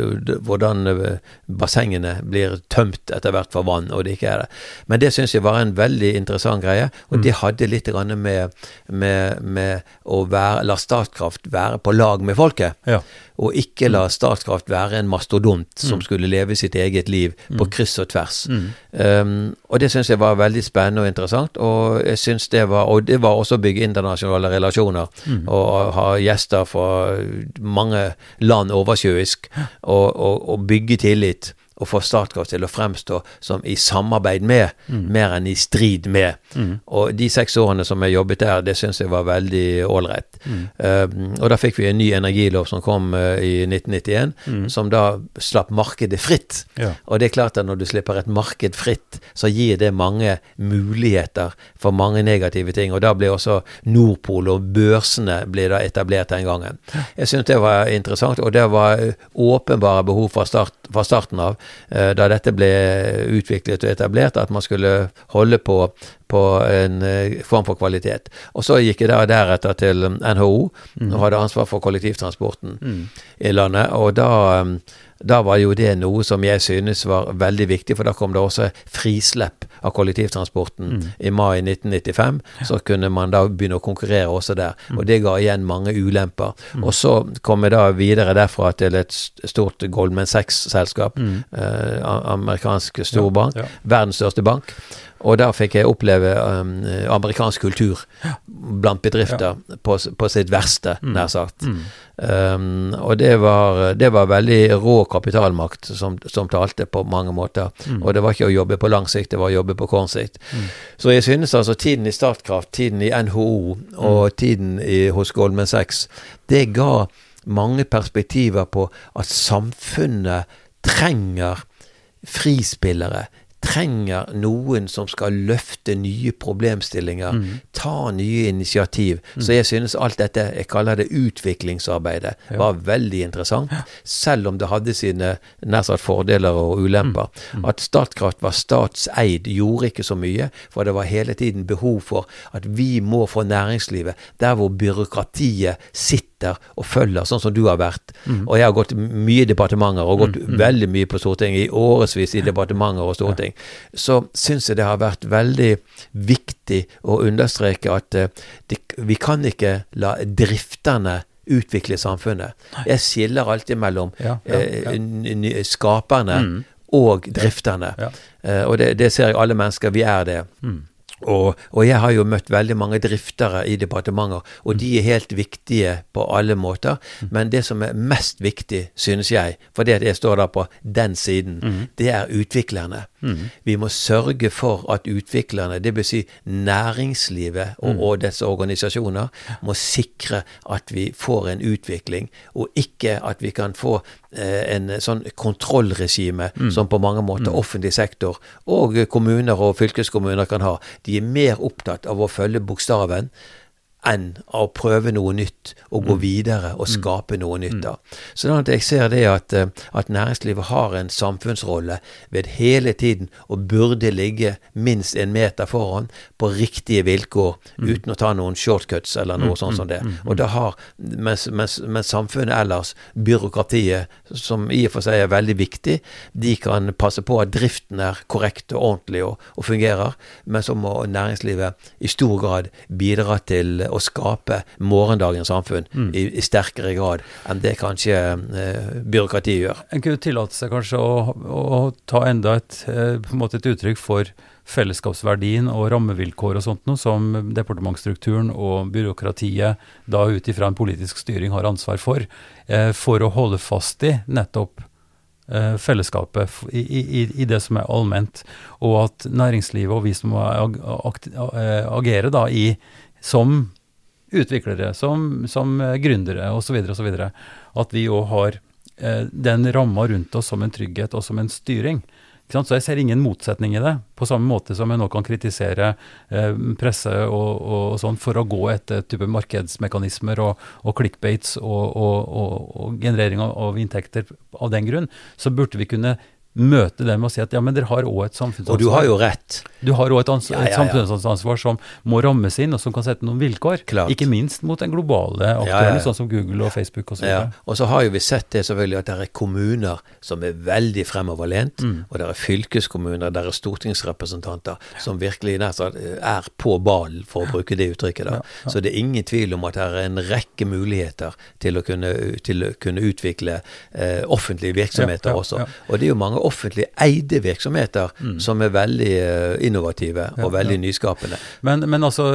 hvordan eh, bassengene blir tømt etter hvert for vann, og det ikke er det. Men det syns jeg var en veldig interessant greie, og det hadde litt med med, med å være, la Statkraft være på lag med folket. Ja. Og ikke la Statkraft være en mastodont som skulle leve sitt eget liv på kryss og tvers. Um, og det syns jeg var veldig spennende og interessant. Og jeg synes det var Og det var også å bygge internasjonale relasjoner. Og ha gjester fra mange land oversjøisk. Og, og, og bygge tillit. Og få Statkraft til å fremstå som i samarbeid med, mer enn i strid med. Og de seks årene som jeg jobbet der, det syns jeg var veldig ålreit. Um, og da fikk vi en ny energilov som kom uh, i 1991, som da slapp markedet fritt. Ja. Og det er klart at når du slipper et marked fritt, så gir det mange muligheter for mange negative ting. Og da ble også Nordpol og børsene ble da etablert den gangen. Jeg syns det var interessant, og det var åpenbare behov fra, start, fra starten av, da dette ble utviklet og etablert, at man skulle holde på på en uh, form for kvalitet. Og så gikk jeg da deretter til NHO NHO og hadde ansvar for kollektivtransporten i landet. Og da, um, da var jo det noe som jeg synes var veldig viktig, for da kom det også frislepp av kollektivtransporten i mai 1995. Så kunne man da begynne å konkurrere også der, og det ga igjen mange ulemper. Og så kom jeg da videre derfra til et stort Goldman Sachs-selskap, eh, amerikansk storbank, Ja, ja. verdens største bank. Og der fikk jeg oppleve um, amerikansk kultur blant bedrifter på, på sitt verste, nær sagt. Um, og det var, det var veldig rå kapitalmakt som, som talte på mange måter. Og det var ikke å jobbe på lang sikt, det var å jobbe på kort sikt. Så jeg synes altså tiden i Statkraft, tiden i NHO og tiden i, hos Goldman Sachs, det ga mange perspektiver på at samfunnet trenger frispillere. Trenger noen som skal løfte nye problemstillinger, ta nye initiativ. Så jeg synes alt dette, jeg kaller det utviklingsarbeidet, var veldig interessant. Selv om det hadde sine nær sagt fordeler og ulemper. At Statkraft var statseid gjorde ikke så mye, for det var hele tiden behov for at vi må få næringslivet der hvor byråkratiet sitter og følger, sånn som du har vært. Og jeg har gått mye i departementer, og gått veldig mye på Stortinget, i årevis i departementer og storting. Så syns jeg det har vært veldig viktig å understreke at uh, det, vi kan ikke la drifterne utvikle samfunnet. Jeg skiller alltid mellom Ja, ja, ja. n- skaperne og drifterne. Ja. Eh, og det, det ser jeg alle mennesker, vi er det. Og, og jeg har jo møtt veldig mange driftere i departementer, og de er helt viktige på alle måter. Men det som er mest viktig, synes jeg, for at jeg står da på den siden, det er utviklerne. Vi må sørge for at utviklerne, dvs. Si næringslivet og, og dets organisasjoner, må sikre at vi får en utvikling, og ikke at vi kan få eh, en sånn kontrollregime som på mange måter offentlig sektor og kommuner og fylkeskommuner kan ha. De er mer opptatt av å følge bokstaven enn å prøve noe nytt og gå videre og skape noe nytt. da. Sånn at jeg ser det at, eh, at næringslivet har en samfunnsrolle ved hele tiden og burde ligge minst en meter foran på riktige vilkår, uten å ta noen shortcuts eller noe sånt som det. Og da har, mens, mens, mens samfunnet ellers, byråkratiet, som i og for seg er veldig viktig, de kan passe på at driften er korrekt og ordentlig og, og fungerer, men så må næringslivet i stor grad bidra til å skape morgendagens samfunn i, i sterkere grad enn det kanskje eh, byråkratiet gjør. En kunne tillate seg kanskje å, å ta enda et, eh, et uttrykk for fellesskapsverdien og rammevilkår og sånt noe, som departementsstrukturen og byråkratiet da ut ifra en politisk styring har ansvar for, eh, for å holde fast i nettopp eh, fellesskapet i, i, i det som er allment, og at næringslivet og vi som må eh, agere da i, som utviklere, som, som eh, gründere osv., osv., at vi òg har eh, den ramma rundt oss som en trygghet og som en styring. Så jeg ser ingen motsetning i det, på samme måte som jeg nå kan kritisere eh, presse og, og sånn for å gå etter type markedsmekanismer og, og clickbaits og, og, og, og generering av, av inntekter av den grunn, så burde vi kunne møte dem og si at ja, men dere har òg et samfunnsansvar. Og du har jo rett. Du har òg et, ja, Ja, ja, et samfunnsansvar som må rammes inn, og som kan sette noen vilkår. Klart. Ikke minst mot den globale aktørene, sånn som Google og Facebook osv. Ja. Og så har jo vi sett det selvfølgelig at det er kommuner som er veldig fremoverlent, Mm. og det er fylkeskommuner, det er stortingsrepresentanter som virkelig er på ballen, for å bruke det uttrykket. da. Så det er ingen tvil om at det er en rekke muligheter til å kunne, til å kunne utvikle eh, offentlige virksomheter også. Og det er jo mange offentlig eide virksomheter som er veldig eh, innovative og veldig nyskapende. Men, men altså,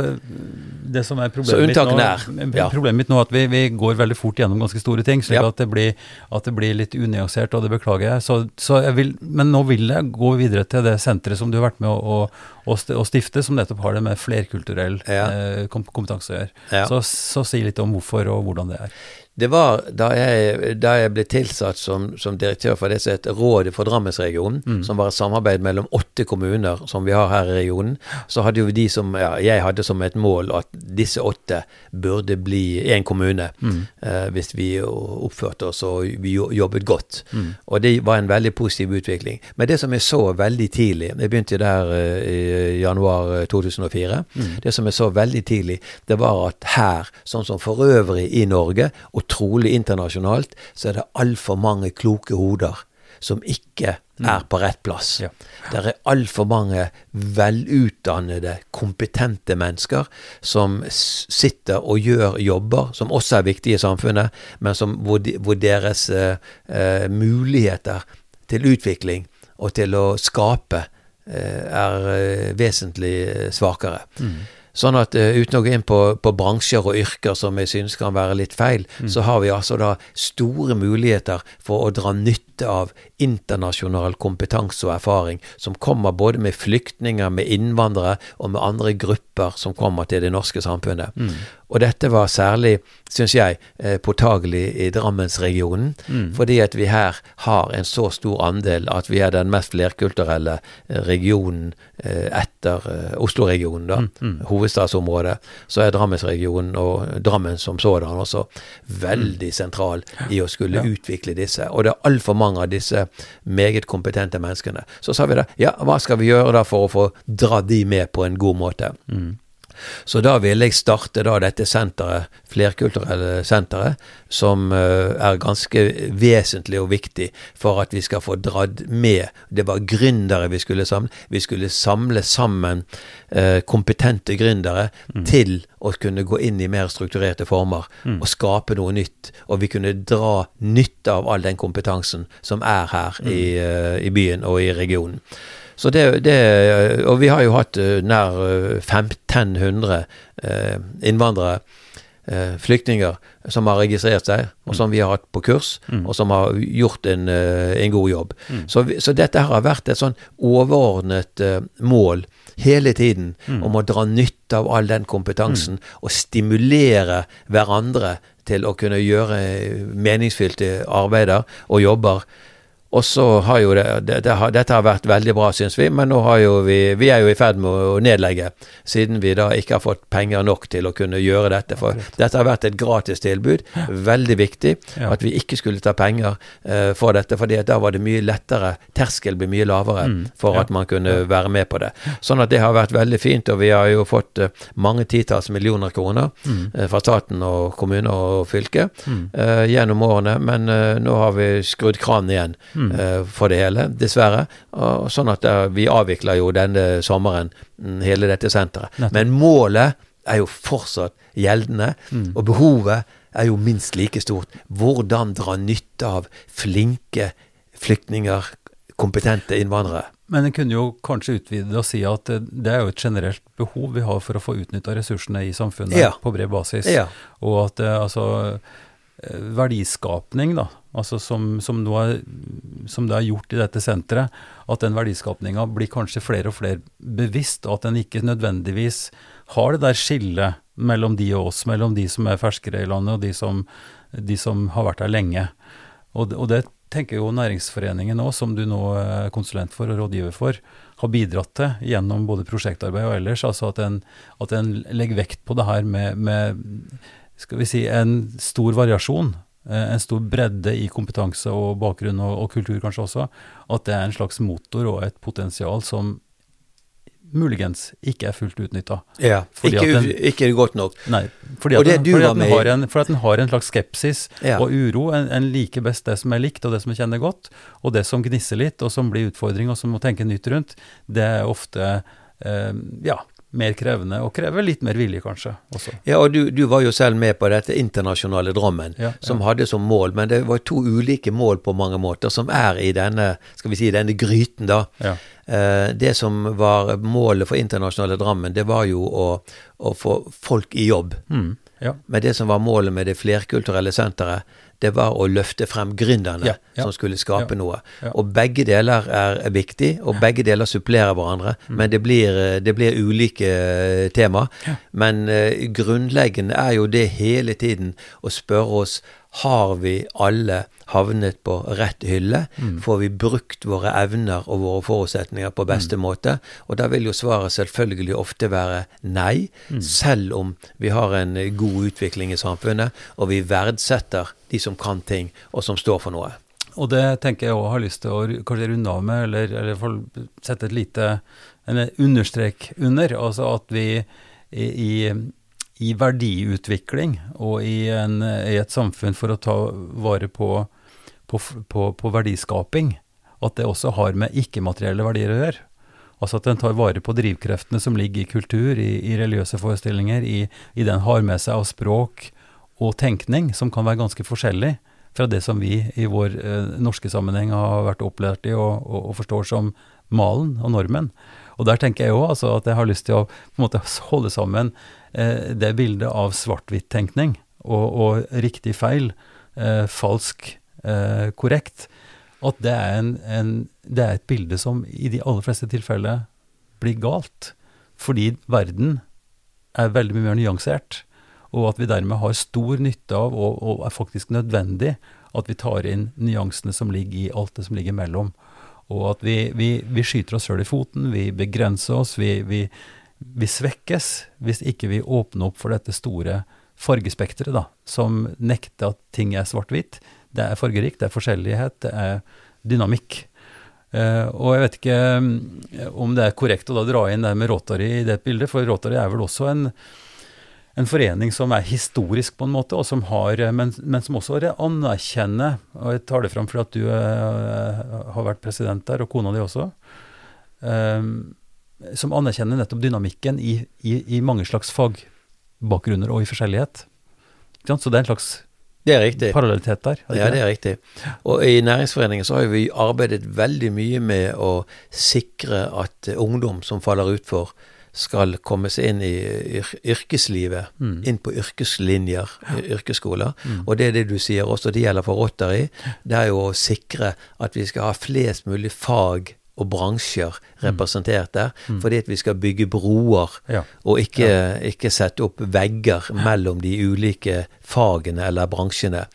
det som er problemet mitt nå, er, ja. problemet mitt nå er at vi, vi går veldig fort gjennom ganske store ting, slik Ja. at, det blir, at det blir litt unyansert, og det beklager jeg. Så, så jeg vil, men nå vil jeg gå videre til det senteret som du har vært med å, å, å stifte, som nettopp har det med flerkulturell Ja. eh, kompetanse å gjøre. Ja. Så, så si litt om hvorfor og hvordan det er. Det var da jeg, da jeg ble tilsatt som, som direktør for det som heter Rådet for Drammensregionen, Mm. som var et samarbeid mellom åtte kommuner som vi har her i regionen, så hadde jo de som ja, Jeg hadde som et mål at disse åtte burde bli én kommune Mm. eh, hvis vi oppførte oss og vi jobbet godt. Mm. Og det var en veldig positiv utvikling. Men det som jeg så veldig tidlig Jeg begynte der eh, i januar eh, 2004. Mm. Det som jeg så veldig tidlig, det var at her, sånn som for øvrig i Norge, og trolig internasjonalt, så er det altfor mange kloke hoder som ikke er på rett plass. Ja. Det er altfor mange velutdannede, kompetente mennesker som sitter og gjør jobber som også er viktige i samfunnet, men som, hvor, de, hvor deres uh, uh, muligheter til utvikling og til å skape uh, er eh, vesentlig svakere. svakere. Sånn at uh, uten å gå inn på, på bransjer og yrker som jeg synes kan være litt feil, så har vi altså da store muligheter for å dra nytte av internasjonal kompetanse og erfaring som kommer både med flyktninger, med innvandrere og med andre grupper som kommer til det norske samfunnet. Og dette var særlig, syns jeg, eh, påtagelig i Drammensregionen, fordi at vi her har en så stor andel at vi er den mest flerkulturelle eh, regionen eh, etter Oslo-regionen, da, hovedstadsområdet. Så er Drammensregionen og Drammen som sådan også veldig sentral i å skulle utvikle disse. Og det er altfor mange av disse meget kompetente menneskene. Så sa vi da, ja, hva skal vi gjøre da for å få dra de med på en god måte? Så da ville jeg starte da dette senteret, flerkulturelle senteret, som eh, er ganske vesentlig og viktig for at vi skal få dratt med. Det var gründere vi skulle samle. Vi skulle samle sammen eh, kompetente gründere til å kunne gå inn i mer strukturerte former og skape noe nytt. Og vi kunne dra nytte av all den kompetansen som er her i, eh, i byen og i regionen. Så det, det, og vi har jo hatt eh, nær eh, 1500 eh, innvandrere, eh, flyktninger, som har registrert seg, og som vi har hatt på kurs, og som har gjort en, en god jobb. Så, så dette har vært et sånn overordnet mål hele tiden om å dra nytte av all den kompetansen og stimulere hverandre til å kunne gjøre meningsfylte arbeider og jobber. Og så har jo det, det, det har, Dette har vært veldig bra, syns vi, men nå har jo vi Vi er jo i ferd med å nedlegge, siden vi da ikke har fått penger nok til å kunne gjøre dette. For dette har vært et gratis tilbud. Veldig viktig Ja. at vi ikke skulle ta penger uh, for dette, fordi da var det mye lettere. Terskel ble mye lavere for ja. at man kunne være med på det. Sånn at det har vært veldig fint, og vi har jo fått uh, mange titalls millioner kroner eh, fra staten og kommuner og fylke eh, gjennom årene, men nå har vi skrudd kranen igjen eh, for det hele, dessverre. Og, sånn at uh, vi avvikler jo denne sommeren mm, hele dette senteret. Nettopp. Men målet er jo fortsatt gjeldende, og behovet er jo minst like stort. Hvordan dra nytte av flinke flyktninger, kompetente innvandrere? Men en kunne jo kanskje utvide og si at eh, det er jo et generelt behov vi har for å få utnytta ressursene i samfunnet Ja. på bred basis. Ja. Og at altså verdiskapning, da, altså som, som, er, som det er gjort i dette senteret, at den verdiskapninga blir kanskje flere og flere bevisst, og at den ikke nødvendigvis har det der skillet mellom de og oss, mellom de som er ferskere i landet, og de som, de som har vært her lenge. Og, og det tenker jo Næringsforeningen òg, som du nå er konsulent for og rådgiver for, har bidratt til gjennom både prosjektarbeid og ellers. Altså at en, at en legger vekt på det her med, med skal vi si, en stor variasjon en stor bredde i kompetanse og bakgrunn og, og kultur kanskje også, at det er en slags motor og et potensial som muligens ikke er fullt utnytta. Ja, Fordi ikke, den- ikke godt nok. Nei, fordi at, den, fordi at den har en, for at den har en slags skepsis Ja. og uro. En, en liker best det som er likt, og det som er kjenner godt. Og det som gnisser litt, og som blir utfordring, og som må tenke nytt rundt, det er ofte eh, ja, mer krevende, og krever litt mer vilje, kanskje, også. Ja, og du, du var jo selv med på dette internasjonale Drammen, Ja, som ja. hadde som mål, men det var to ulike mål på mange måter, som er i denne, skal vi si, denne gryten, da. Ja. Eh, det som var målet for internasjonale Drammen, det var jo å, å få folk i jobb. Mm, ja. Men det som var målet med det flerkulturelle senteret, det var å løfte frem gründerne Ja, ja. som skulle skape Ja, noe. Og begge deler er, er viktig, og begge deler supplerer hverandre. Mm. Men det blir, det blir ulike eh, tema. Men uh, grunnleggende er jo det hele tiden å spørre oss har vi alle havnet på rett hylle? Mm. Får vi brukt våre evner og våre forutsetninger på beste måte? Og da vil jo svaret selvfølgelig ofte være nei, selv om vi har en god utvikling i samfunnet, og vi verdsetter de som kan ting, og som står for noe. Og det tenker jeg òg har lyst til å kanskje runde av med, eller, eller sette et lite en understrek under. Altså at vi i, i, i verdiutvikling og i, en, i et samfunn for å ta vare på, på, på, på verdiskaping, at det også har med ikke-materielle verdier å gjøre. Altså at den tar vare på drivkreftene som ligger i kultur, i, i religiøse forestillinger, i, i den har med seg av språk og tenkning, som kan være ganske forskjellig fra det som vi i vår eh, norske sammenheng har vært opplært i og, og, og forstår som malen og normen. Og der tenker jeg òg altså, at jeg har lyst til å en måte holde sammen det bildet av svart-hvitt-tenkning og, og riktig feil, eh, falsk eh, korrekt, at det er, en, en, det er et bilde som i de aller fleste tilfeller blir galt. Fordi verden er veldig mye mer nyansert, og at vi dermed har stor nytte av, og, og er faktisk nødvendig, at vi tar inn nyansene som ligger i alt det som ligger mellom. Og at vi, vi, vi skyter oss sjøl i foten, vi begrenser oss, vi, vi, vi svekkes hvis ikke vi åpner opp for dette store fargespekteret, som nekter at ting er svart-hvitt. Det er fargerikt, det er forskjellighet, det er dynamikk. Uh, og jeg vet ikke mm, om det er korrekt å da dra inn det med Rotary i det bildet, for Rotary er vel også en, en forening som er historisk på en måte, og som har, eh, men, men som også anerkjenner, og jeg tar det fram fordi at du uh, har vært president der, og kona di også, eh, som anerkjenner nettopp dynamikken i, i, i mange slags fagbakgrunner og i forskjellighet. Så det er en slags Det er riktig. parallellitet der. Ja, det er riktig. Og i Næringsforeningen så har vi arbeidet veldig mye med å sikre at ungdom som faller utfor, skal komme seg inn i yr yrkeslivet, Mm. inn på yrkeslinjer, yrkesskoler. Mm. Og det er det du sier også, det gjelder for Rotary. Det er jo å sikre at vi skal ha flest mulig fag og bransjer representert der, Mm. fordi at vi skal bygge broer Ja. og ikke, ikke sette opp vegger mellom de ulike fagene eller bransjene.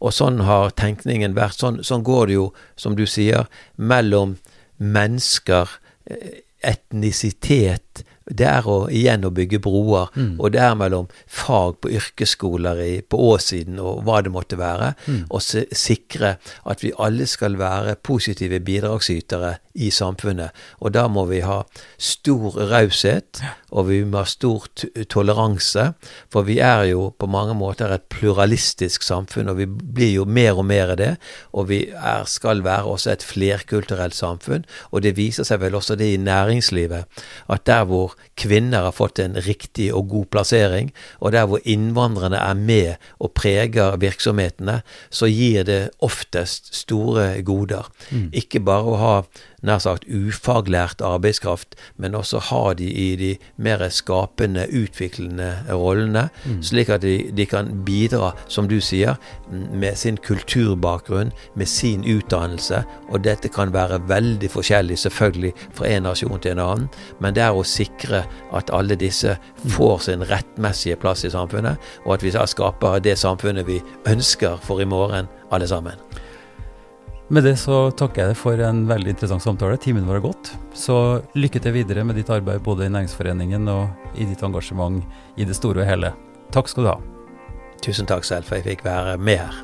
Og sånn har tenkningen vært. Sånn, sånn går det jo, som du sier, mellom mennesker, eh, etnisitet. Det er å, igjen å bygge broer, Mm. og det er mellom fag på yrkesskoler i, på åssiden og hva det måtte være, Mm. og si- sikre at vi alle skal være positive bidragsytere i samfunnet. Og da må vi ha stor raushet, og vi må ha stor toleranse, for vi er jo på mange måter et pluralistisk samfunn, og vi blir jo mer og mer det, og vi er, skal være også et flerkulturelt samfunn, og det viser seg vel også det i næringslivet, at der hvor kvinner har fått en riktig og god plassering, og der hvor innvandrerne er med og preger virksomhetene, så gir det oftest store goder. Mm. Ikke bare å ha nær sagt ufaglært arbeidskraft, men også ha de i de mer skapende, utviklende rollene, Mm. slik at de, de kan bidra, som du sier, med sin kulturbakgrunn, med sin utdannelse, og dette kan være veldig forskjellig, selvfølgelig, fra en nasjon til en annen, men det er å sikre at alle disse får sin rettmessige plass i samfunnet, og at vi skaper det samfunnet vi ønsker for i morgen, alle sammen. Med det så takker jeg deg for en veldig interessant samtale. Timen vår har gått. Så lykke til videre med ditt arbeid både i Næringsforeningen og i ditt engasjement i det store og hele. Takk skal du ha. Tusen takk selv for jeg fikk være med her.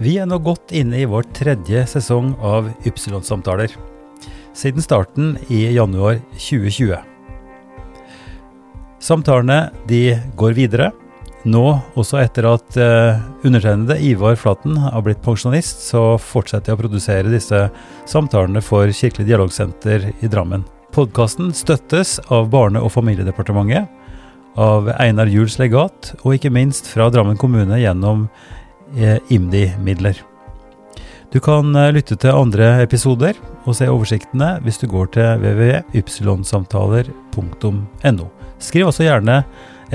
Vi er nå godt inne i vår tredje sesong av Ypsilon-samtaler. Siden starten i januar 2020. Samtalene de går videre. Nå, også etter at uh, undertegnede Ivar Flaten har blitt pensjonist, så fortsetter jeg å produsere disse samtalene for Kirkelig dialogsenter i Drammen. Podkasten støttes av Barne- og familiedepartementet, av Einar Juels legat, og ikke minst fra Drammen kommune gjennom uh, IMDi-midler. Du kan uh, lytte til andre episoder og se oversiktene hvis du går til www.ypsilonsamtaler.no. Skriv også gjerne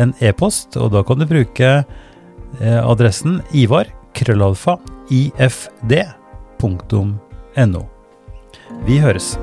en e-post, og da kan du bruke eh, adressen ivar krøllalfa ifd.no. Vi høres.